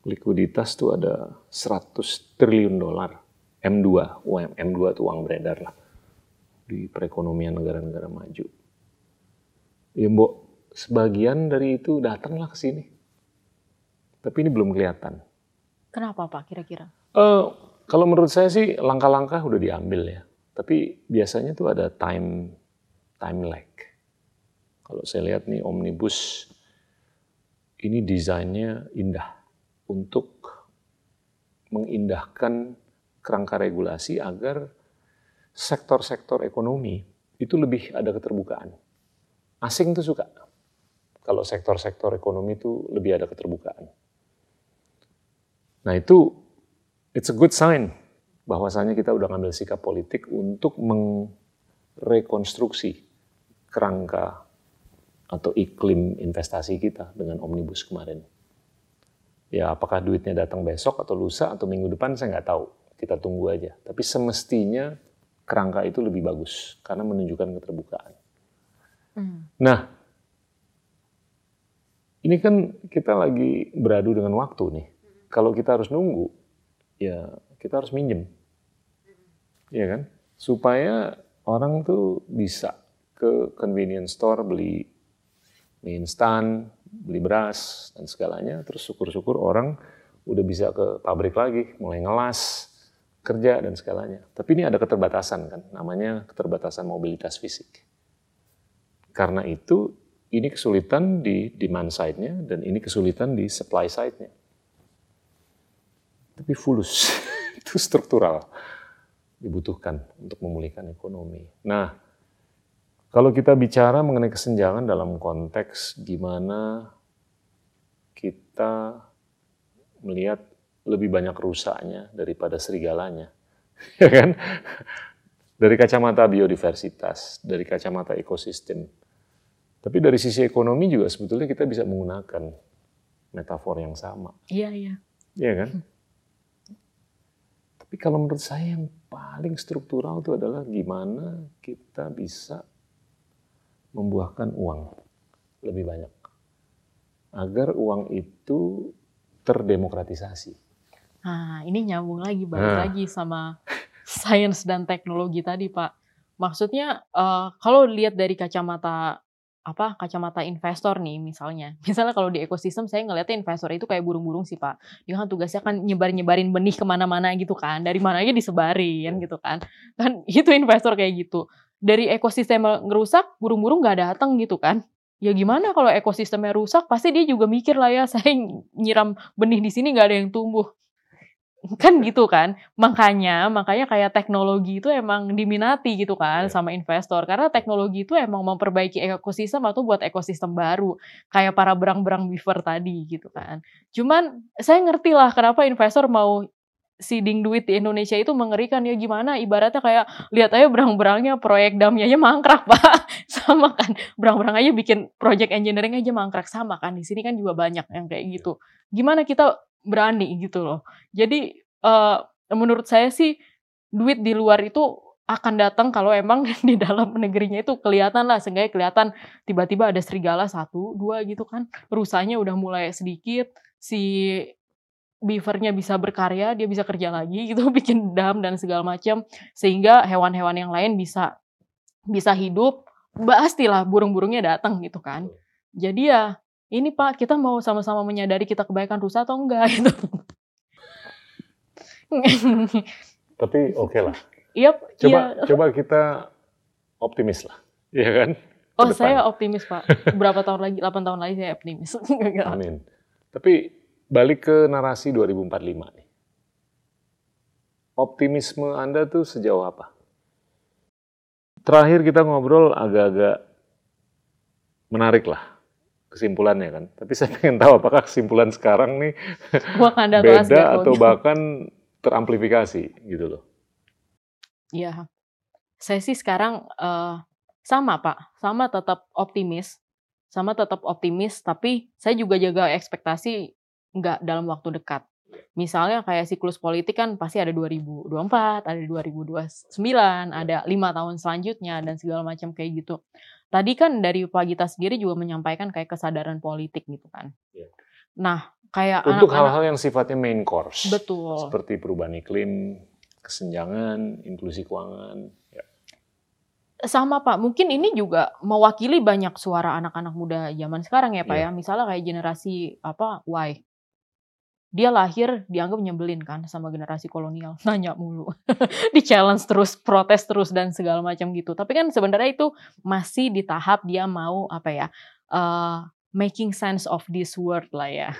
Likuiditas tuh ada 100 triliun dolar. M2, UM, M2 tuh uang beredar lah di perekonomian negara-negara maju. Ya mbok, sebagian dari itu datanglah ke sini. Tapi ini belum kelihatan. Kenapa Pak kira-kira? Eh, kalau menurut saya sih langkah-langkah udah diambil ya. Tapi biasanya tuh ada time time lag. Kalau saya lihat nih omnibus ini desainnya indah untuk mengindahkan kerangka regulasi agar sektor-sektor ekonomi itu lebih ada keterbukaan. Asing tuh suka kalau sektor-sektor ekonomi itu lebih ada keterbukaan. Nah itu it's a good sign bahwasanya kita udah ngambil sikap politik untuk merekonstruksi kerangka atau iklim investasi kita dengan omnibus kemarin. Ya apakah duitnya datang besok atau lusa atau minggu depan saya nggak tahu. Kita tunggu aja. Tapi semestinya kerangka itu lebih bagus karena menunjukkan keterbukaan. Hmm. Nah, ini kan kita lagi beradu dengan waktu nih. Kalau kita harus nunggu, ya kita harus minjem. Iya kan? Supaya orang tuh bisa ke convenience store beli mie instan, beli beras, dan segalanya. Terus syukur-syukur orang udah bisa ke pabrik lagi, mulai ngelas, kerja, dan segalanya. Tapi ini ada keterbatasan kan, namanya keterbatasan mobilitas fisik. Karena itu, ini kesulitan di demand side-nya, dan ini kesulitan di supply side-nya. Tapi fulus, itu struktural, dibutuhkan untuk memulihkan ekonomi. Nah, kalau kita bicara mengenai kesenjangan dalam konteks gimana kita melihat lebih banyak rusaknya daripada serigalanya, ya kan? Dari kacamata biodiversitas, dari kacamata ekosistem. Tapi dari sisi ekonomi juga sebetulnya kita bisa menggunakan metafor yang sama, Iya iya. ya kan? Tapi kalau menurut saya yang paling struktural itu adalah gimana kita bisa membuahkan uang lebih banyak. Agar uang itu terdemokratisasi. Nah, ini nyambung lagi balik Nah. lagi sama sains dan teknologi tadi, Pak. Maksudnya eh, kalau lihat dari kacamata apa kacamata investor nih misalnya. Misalnya kalau di ekosistem saya ngeliatnya investor itu kayak burung-burung sih Pak. Dia kan tugasnya kan nyebar-nyebarin benih ke mana-mana gitu kan. Dari mana aja disebarin gitu kan. Kan itu investor kayak gitu. Dari ekosistem ngerusak, burung-burung nggak datang gitu kan. Ya gimana kalau ekosistemnya rusak, pasti dia juga mikir lah ya, saya nyiram benih di sini nggak ada yang tumbuh. Kan gitu kan. Makanya makanya kayak teknologi itu emang diminati gitu kan Ya. sama investor. Karena teknologi itu emang memperbaiki ekosistem atau buat ekosistem baru. Kayak para berang-berang beaver tadi gitu kan. Cuman saya ngerti lah kenapa investor mau seeding duit di Indonesia itu mengerikan. Ya gimana? Ibaratnya kayak lihat aja berang-berangnya proyek damnya aja mangkrak pak. Sama kan? Berang-berang aja bikin project engineering aja mangkrak. Sama kan? Di sini kan juga banyak yang kayak gitu. Gimana kita berani gitu loh. Jadi uh, menurut saya sih duit di luar itu akan datang kalau emang di dalam negerinya itu kelihatan lah. Seenggaknya kelihatan tiba-tiba ada serigala satu dua gitu kan. Rusanya udah mulai sedikit si beavernya bisa berkarya, dia bisa kerja lagi gitu, bikin dam dan segala macam sehingga hewan-hewan yang lain bisa bisa hidup. Pastilah burung-burungnya datang gitu kan. Jadi ya ini Pak, kita mau sama-sama menyadari kita kebaikan rusa atau enggak gitu. Tapi oke okay lah. Iya. Coba iya. coba kita optimis lah, ya kan? Oh, saya optimis, Pak. Berapa tahun lagi? 8 tahun lagi saya optimis. Amin. Tapi balik ke narasi 2045 nih. Optimisme Anda tuh sejauh apa? Terakhir kita ngobrol agak-agak menarik lah kesimpulannya kan. Tapi saya pengen tahu apakah kesimpulan sekarang nih beda atau bahkan teramplifikasi gitu loh. Iya. Saya sih sekarang uh, sama Pak, sama tetap optimis. Sama tetap optimis, tapi saya juga jaga ekspektasi nggak dalam waktu dekat. Misalnya kayak siklus politik kan pasti ada 2024, ada 2029, ada lima tahun selanjutnya dan segala macam kayak gitu. Tadi kan dari Pak Gita sendiri juga menyampaikan kayak kesadaran politik gitu kan. Ya. Nah, kayak untuk hal-hal yang sifatnya main course. Betul. Seperti perubahan iklim, kesenjangan, inklusi keuangan. Ya. Sama Pak, mungkin ini juga mewakili banyak suara anak-anak muda zaman sekarang ya Pak ya. ya. Misalnya kayak generasi apa Y dia lahir dianggap nyebelin kan sama generasi kolonial. Nanya mulu. Di challenge terus protes terus dan segala macam gitu. Tapi kan sebenarnya itu masih di tahap dia mau apa ya uh, making sense of this world lah ya.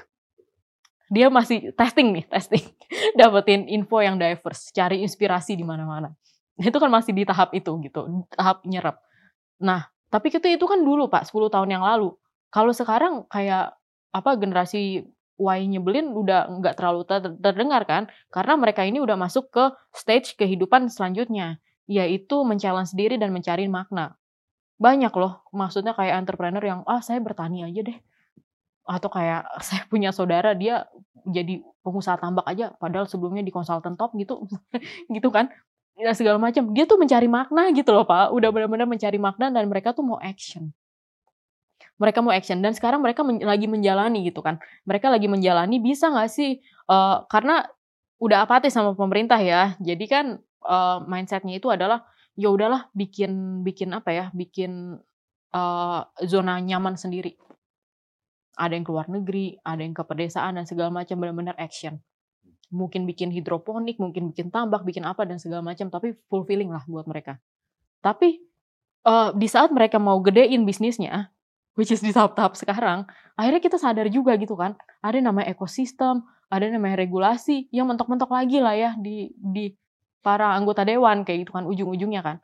Dia masih testing nih testing. Dapetin info yang diverse cari inspirasi di mana-mana. Itu kan masih di tahap itu gitu tahap nyerap. Nah tapi itu itu kan dulu pak 10 tahun yang lalu. Kalau sekarang kayak apa generasi why nyebelin udah nggak terlalu terdengar kan? Karena mereka ini udah masuk ke stage kehidupan selanjutnya yaitu mencalon sendiri dan mencari makna. Banyak loh maksudnya kayak entrepreneur yang ah saya bertani aja deh. Atau kayak saya punya saudara dia jadi pengusaha tambak aja padahal sebelumnya di konsultan top gitu. Gitu kan? Ya segala macam. Dia tuh mencari makna gitu loh pak. Udah benar-benar mencari makna dan mereka tuh mau action mereka mau action. Dan sekarang mereka men lagi menjalani gitu kan. Mereka lagi menjalani bisa nggak sih uh, karena udah apatis sama pemerintah ya. Jadi kan uh, mindsetnya itu adalah ya udahlah bikin bikin apa ya bikin uh, zona nyaman sendiri. Ada yang keluar negeri ada yang ke pedesaan dan segala macam benar-benar action. Mungkin bikin hidroponik mungkin bikin tambak bikin apa dan segala macam tapi fulfilling lah buat mereka. Tapi uh, di saat mereka mau gedein bisnisnya which is di tahap-tahap sekarang, akhirnya kita sadar juga gitu kan, ada namanya ekosistem, ada namanya regulasi yang mentok-mentok lagi lah ya di di para anggota dewan kayak gitu kan ujung-ujungnya kan.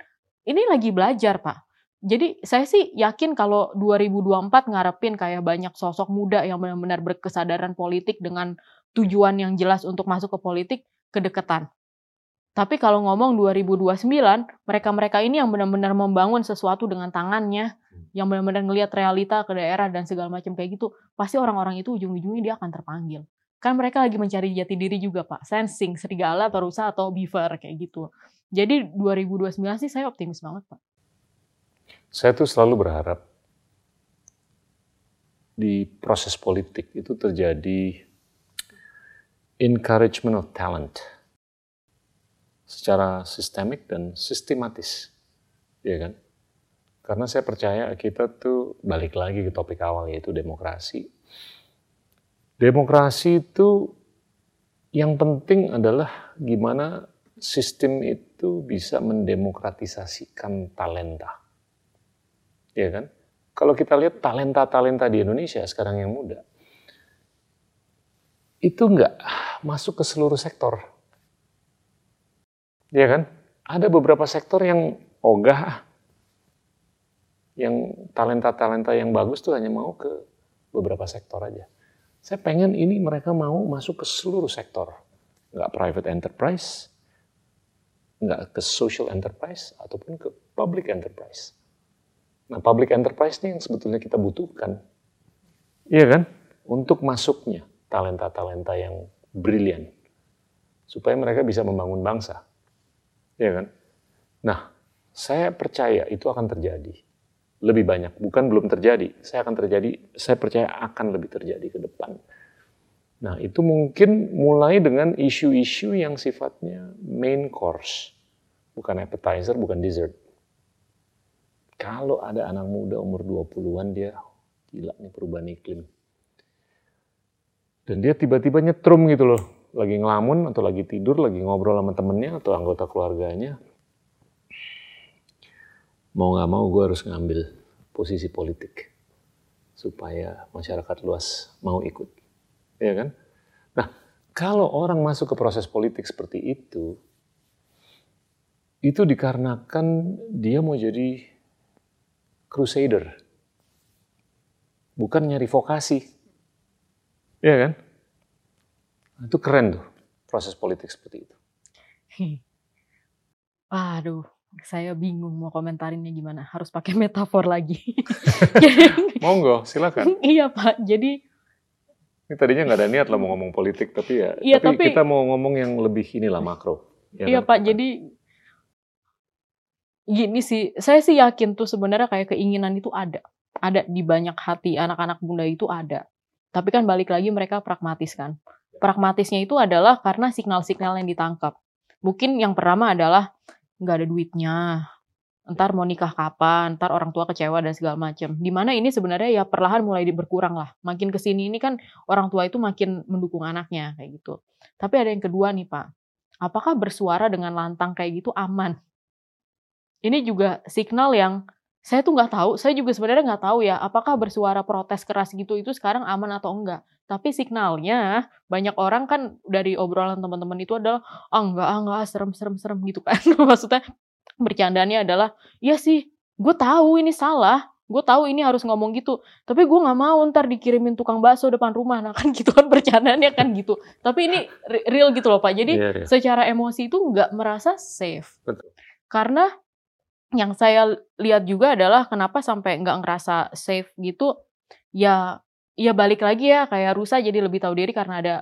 Ini lagi belajar pak. Jadi saya sih yakin kalau 2024 ngarepin kayak banyak sosok muda yang benar-benar berkesadaran politik dengan tujuan yang jelas untuk masuk ke politik, kedekatan. Tapi kalau ngomong 2029, mereka-mereka ini yang benar-benar membangun sesuatu dengan tangannya, hmm. yang benar-benar ngelihat realita ke daerah dan segala macam kayak gitu, pasti orang-orang itu ujung-ujungnya dia akan terpanggil. Kan mereka lagi mencari jati diri juga, Pak. Sensing, serigala, atau rusa, atau beaver, kayak gitu. Jadi 2029 sih saya optimis banget, Pak. Saya tuh selalu berharap di proses politik itu terjadi encouragement of talent secara sistemik dan sistematis. Ya kan? Karena saya percaya kita tuh balik lagi ke topik awal yaitu demokrasi. Demokrasi itu yang penting adalah gimana sistem itu bisa mendemokratisasikan talenta. Ya kan? Kalau kita lihat talenta-talenta di Indonesia sekarang yang muda, itu nggak masuk ke seluruh sektor Ya kan? Ada beberapa sektor yang ogah, yang talenta-talenta yang bagus tuh hanya mau ke beberapa sektor aja. Saya pengen ini mereka mau masuk ke seluruh sektor nggak private enterprise, nggak ke social enterprise, ataupun ke public enterprise. Nah, public enterprise ini yang sebetulnya kita butuhkan. Iya kan? Untuk masuknya talenta-talenta yang brilian. Supaya mereka bisa membangun bangsa. Iya kan? Nah, saya percaya itu akan terjadi. Lebih banyak, bukan belum terjadi. Saya akan terjadi, saya percaya akan lebih terjadi ke depan. Nah, itu mungkin mulai dengan isu-isu yang sifatnya main course. Bukan appetizer, bukan dessert kalau ada anak muda umur 20-an dia gila nih perubahan iklim. Dan dia tiba-tiba nyetrum gitu loh. Lagi ngelamun atau lagi tidur, lagi ngobrol sama temennya atau anggota keluarganya. Mau gak mau gue harus ngambil posisi politik. Supaya masyarakat luas mau ikut. Ya kan? Nah, kalau orang masuk ke proses politik seperti itu, itu dikarenakan dia mau jadi crusader. Bukan nyari vokasi. Iya kan? Itu keren tuh proses politik seperti itu. Aduh, saya bingung mau komentarinnya gimana. Harus pakai metafor lagi. Monggo, silakan. iya Pak, jadi ini tadinya nggak ada niat lah mau ngomong politik, tapi ya, iya, tapi, tapi kita mau ngomong yang lebih inilah makro. Ya iya kan? Pak, jadi gini sih, saya sih yakin tuh sebenarnya kayak keinginan itu ada. Ada di banyak hati anak-anak muda itu ada. Tapi kan balik lagi mereka pragmatis kan. Pragmatisnya itu adalah karena signal-signal yang ditangkap. Mungkin yang pertama adalah nggak ada duitnya, ntar mau nikah kapan, ntar orang tua kecewa dan segala macam. Di mana ini sebenarnya ya perlahan mulai berkurang lah. Makin ke sini ini kan orang tua itu makin mendukung anaknya kayak gitu. Tapi ada yang kedua nih Pak, apakah bersuara dengan lantang kayak gitu aman? ini juga signal yang saya tuh nggak tahu, saya juga sebenarnya nggak tahu ya, apakah bersuara protes keras gitu itu sekarang aman atau enggak. Tapi signalnya banyak orang kan dari obrolan teman-teman itu adalah ah enggak, ah enggak, serem serem serem gitu kan. Maksudnya bercandanya adalah, ya sih, gue tahu ini salah, gue tahu ini harus ngomong gitu, tapi gue nggak mau ntar dikirimin tukang bakso depan rumah, nah kan gitu kan bercandanya kan gitu. Tapi ini real gitu loh pak, jadi yeah, yeah. secara emosi itu nggak merasa safe. Betul. Karena yang saya lihat juga adalah kenapa sampai nggak ngerasa safe gitu ya ya balik lagi ya kayak rusa jadi lebih tahu diri karena ada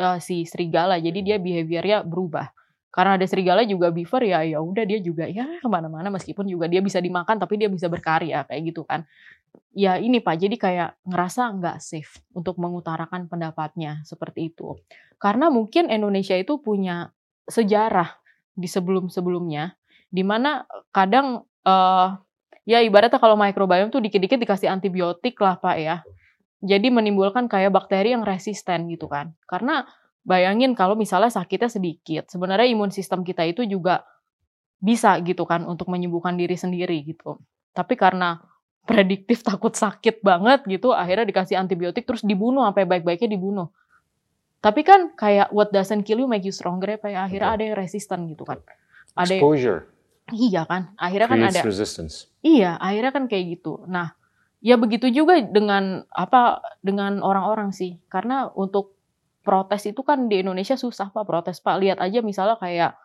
uh, si serigala. Jadi dia behaviornya berubah. Karena ada serigala juga beaver ya ya udah dia juga ya ke mana-mana. Meskipun juga dia bisa dimakan tapi dia bisa berkarya kayak gitu kan. Ya ini pak jadi kayak ngerasa nggak safe untuk mengutarakan pendapatnya seperti itu. Karena mungkin Indonesia itu punya sejarah di sebelum-sebelumnya di mana kadang uh, ya ibaratnya kalau microbiome tuh dikit-dikit dikasih antibiotik lah pak ya. Jadi menimbulkan kayak bakteri yang resisten gitu kan. Karena bayangin kalau misalnya sakitnya sedikit sebenarnya imun sistem kita itu juga bisa gitu kan untuk menyembuhkan diri sendiri gitu. Tapi karena prediktif takut sakit banget gitu akhirnya dikasih antibiotik terus dibunuh sampai baik-baiknya dibunuh. Tapi kan kayak what doesn't kill you make you stronger ya, ya. Akhirnya ada yang resisten gitu kan. Ada exposure Iya kan, akhirnya kan ada. Resistance. Iya, akhirnya kan kayak gitu. Nah, ya begitu juga dengan apa dengan orang-orang sih, karena untuk protes itu kan di Indonesia susah pak protes pak. Lihat aja misalnya kayak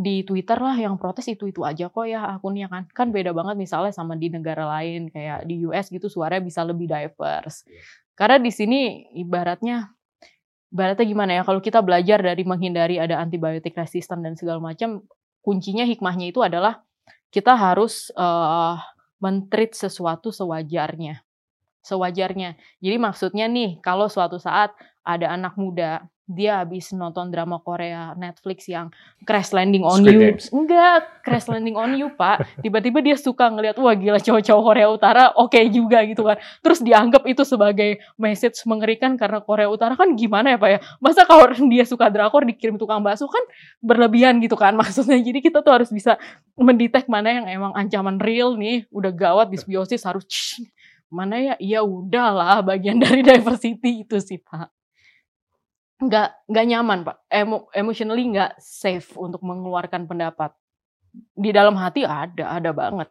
di Twitter lah yang protes itu itu aja kok ya akunnya kan kan beda banget misalnya sama di negara lain kayak di US gitu suaranya bisa lebih diverse iya. karena di sini ibaratnya ibaratnya gimana ya kalau kita belajar dari menghindari ada antibiotik resisten dan segala macam kuncinya hikmahnya itu adalah kita harus uh, mentreat sesuatu sewajarnya. Sewajarnya. Jadi maksudnya nih, kalau suatu saat ada anak muda dia habis nonton drama Korea Netflix yang Crash Landing on Squid You. Games. Enggak, Crash Landing on You, Pak. Tiba-tiba dia suka ngelihat wah gila cowok-cowok Korea Utara oke okay juga gitu kan. Terus dianggap itu sebagai message mengerikan karena Korea Utara kan gimana ya, Pak ya? Masa kalau dia suka drakor dikirim tukang bakso kan berlebihan gitu kan maksudnya. Jadi kita tuh harus bisa mendetek mana yang emang ancaman real nih, udah gawat disbiosis harus mana ya ya udahlah bagian dari diversity itu sih, Pak nggak nggak nyaman pak Emo, emotionally nggak safe untuk mengeluarkan pendapat di dalam hati ada ada banget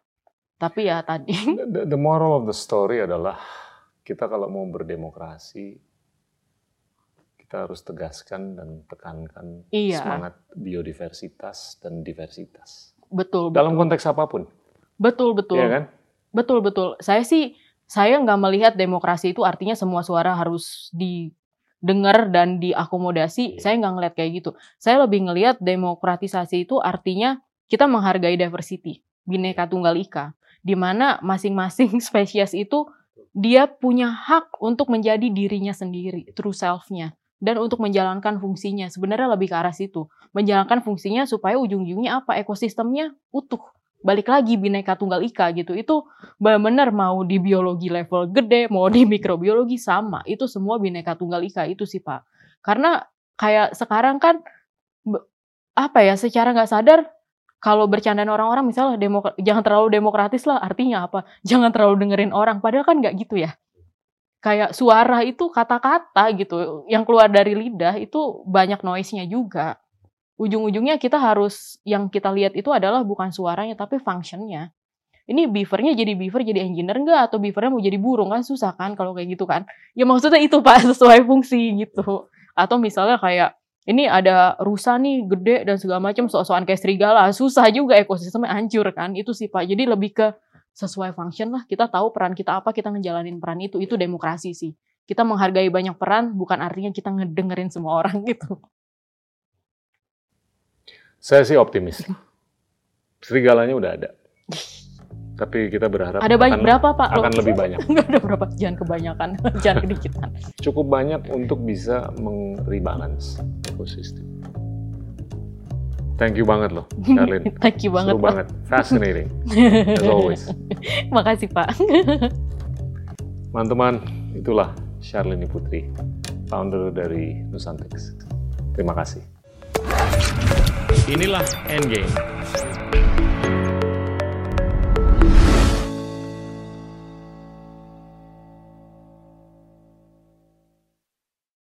tapi ya tadi the, the moral of the story adalah kita kalau mau berdemokrasi kita harus tegaskan dan tekankan Iya. semangat biodiversitas dan diversitas. Betul, Dalam betul. konteks apa pun, Betul, betul. ya kan? Betul, betul. Saya sih, saya nggak melihat demokrasi itu artinya semua suara harus didengar dan diakomodasi. Iya. Saya nggak ngelihat kayak gitu. Saya lebih ngelihat demokratisasi itu artinya kita menghargai diversity, bineka tunggal ika, di mana masing-masing spesies itu dia punya hak untuk menjadi dirinya sendiri, true self-nya, dan untuk menjalankan fungsinya. Sebenarnya lebih ke arah situ, menjalankan fungsinya supaya ujung-ujungnya apa? Ekosistemnya utuh. Balik lagi bineka tunggal ika gitu. Itu benar-benar mau di biologi level gede, mau di mikrobiologi sama. Itu semua bineka tunggal ika itu sih Pak. Karena kayak sekarang kan apa ya secara nggak sadar kalau bercandaan orang-orang misalnya jangan terlalu demokratis lah artinya apa jangan terlalu dengerin orang padahal kan nggak gitu ya kayak suara itu kata-kata gitu yang keluar dari lidah itu banyak noise-nya juga ujung-ujungnya kita harus yang kita lihat itu adalah bukan suaranya tapi functionnya. Ini beavernya jadi beaver jadi engineer enggak atau beavernya mau jadi burung? Kan susah kan kalau kayak gitu kan? Ya maksudnya itu pak sesuai fungsi gitu. Atau misalnya kayak ini ada rusa nih gede dan segala macam sok-sokan kayak serigala. Susah juga ekosistemnya hancur kan? Itu sih pak. Jadi lebih ke sesuai function lah. Kita tahu peran kita apa kita ngejalanin peran itu. Itu demokrasi sih. Kita menghargai banyak peran bukan artinya kita ngedengerin semua orang gitu Saya sih optimis. Serigalanya udah ada. Tapi kita berharap ada banyak akan, berapa pak akan lebih banyak. nggak ada berapa jangan kebanyakan jangan kedikitan Cukup banyak untuk bisa meng-rebalance ekosistem. Thank you banget loh, Charlene. thank you banget Seru pak banget. Fascinating, as always. makasih pak Teman-teman, itulah Charlene Putri, founder dari Nusantex. Terima kasih. Inilah Endgame.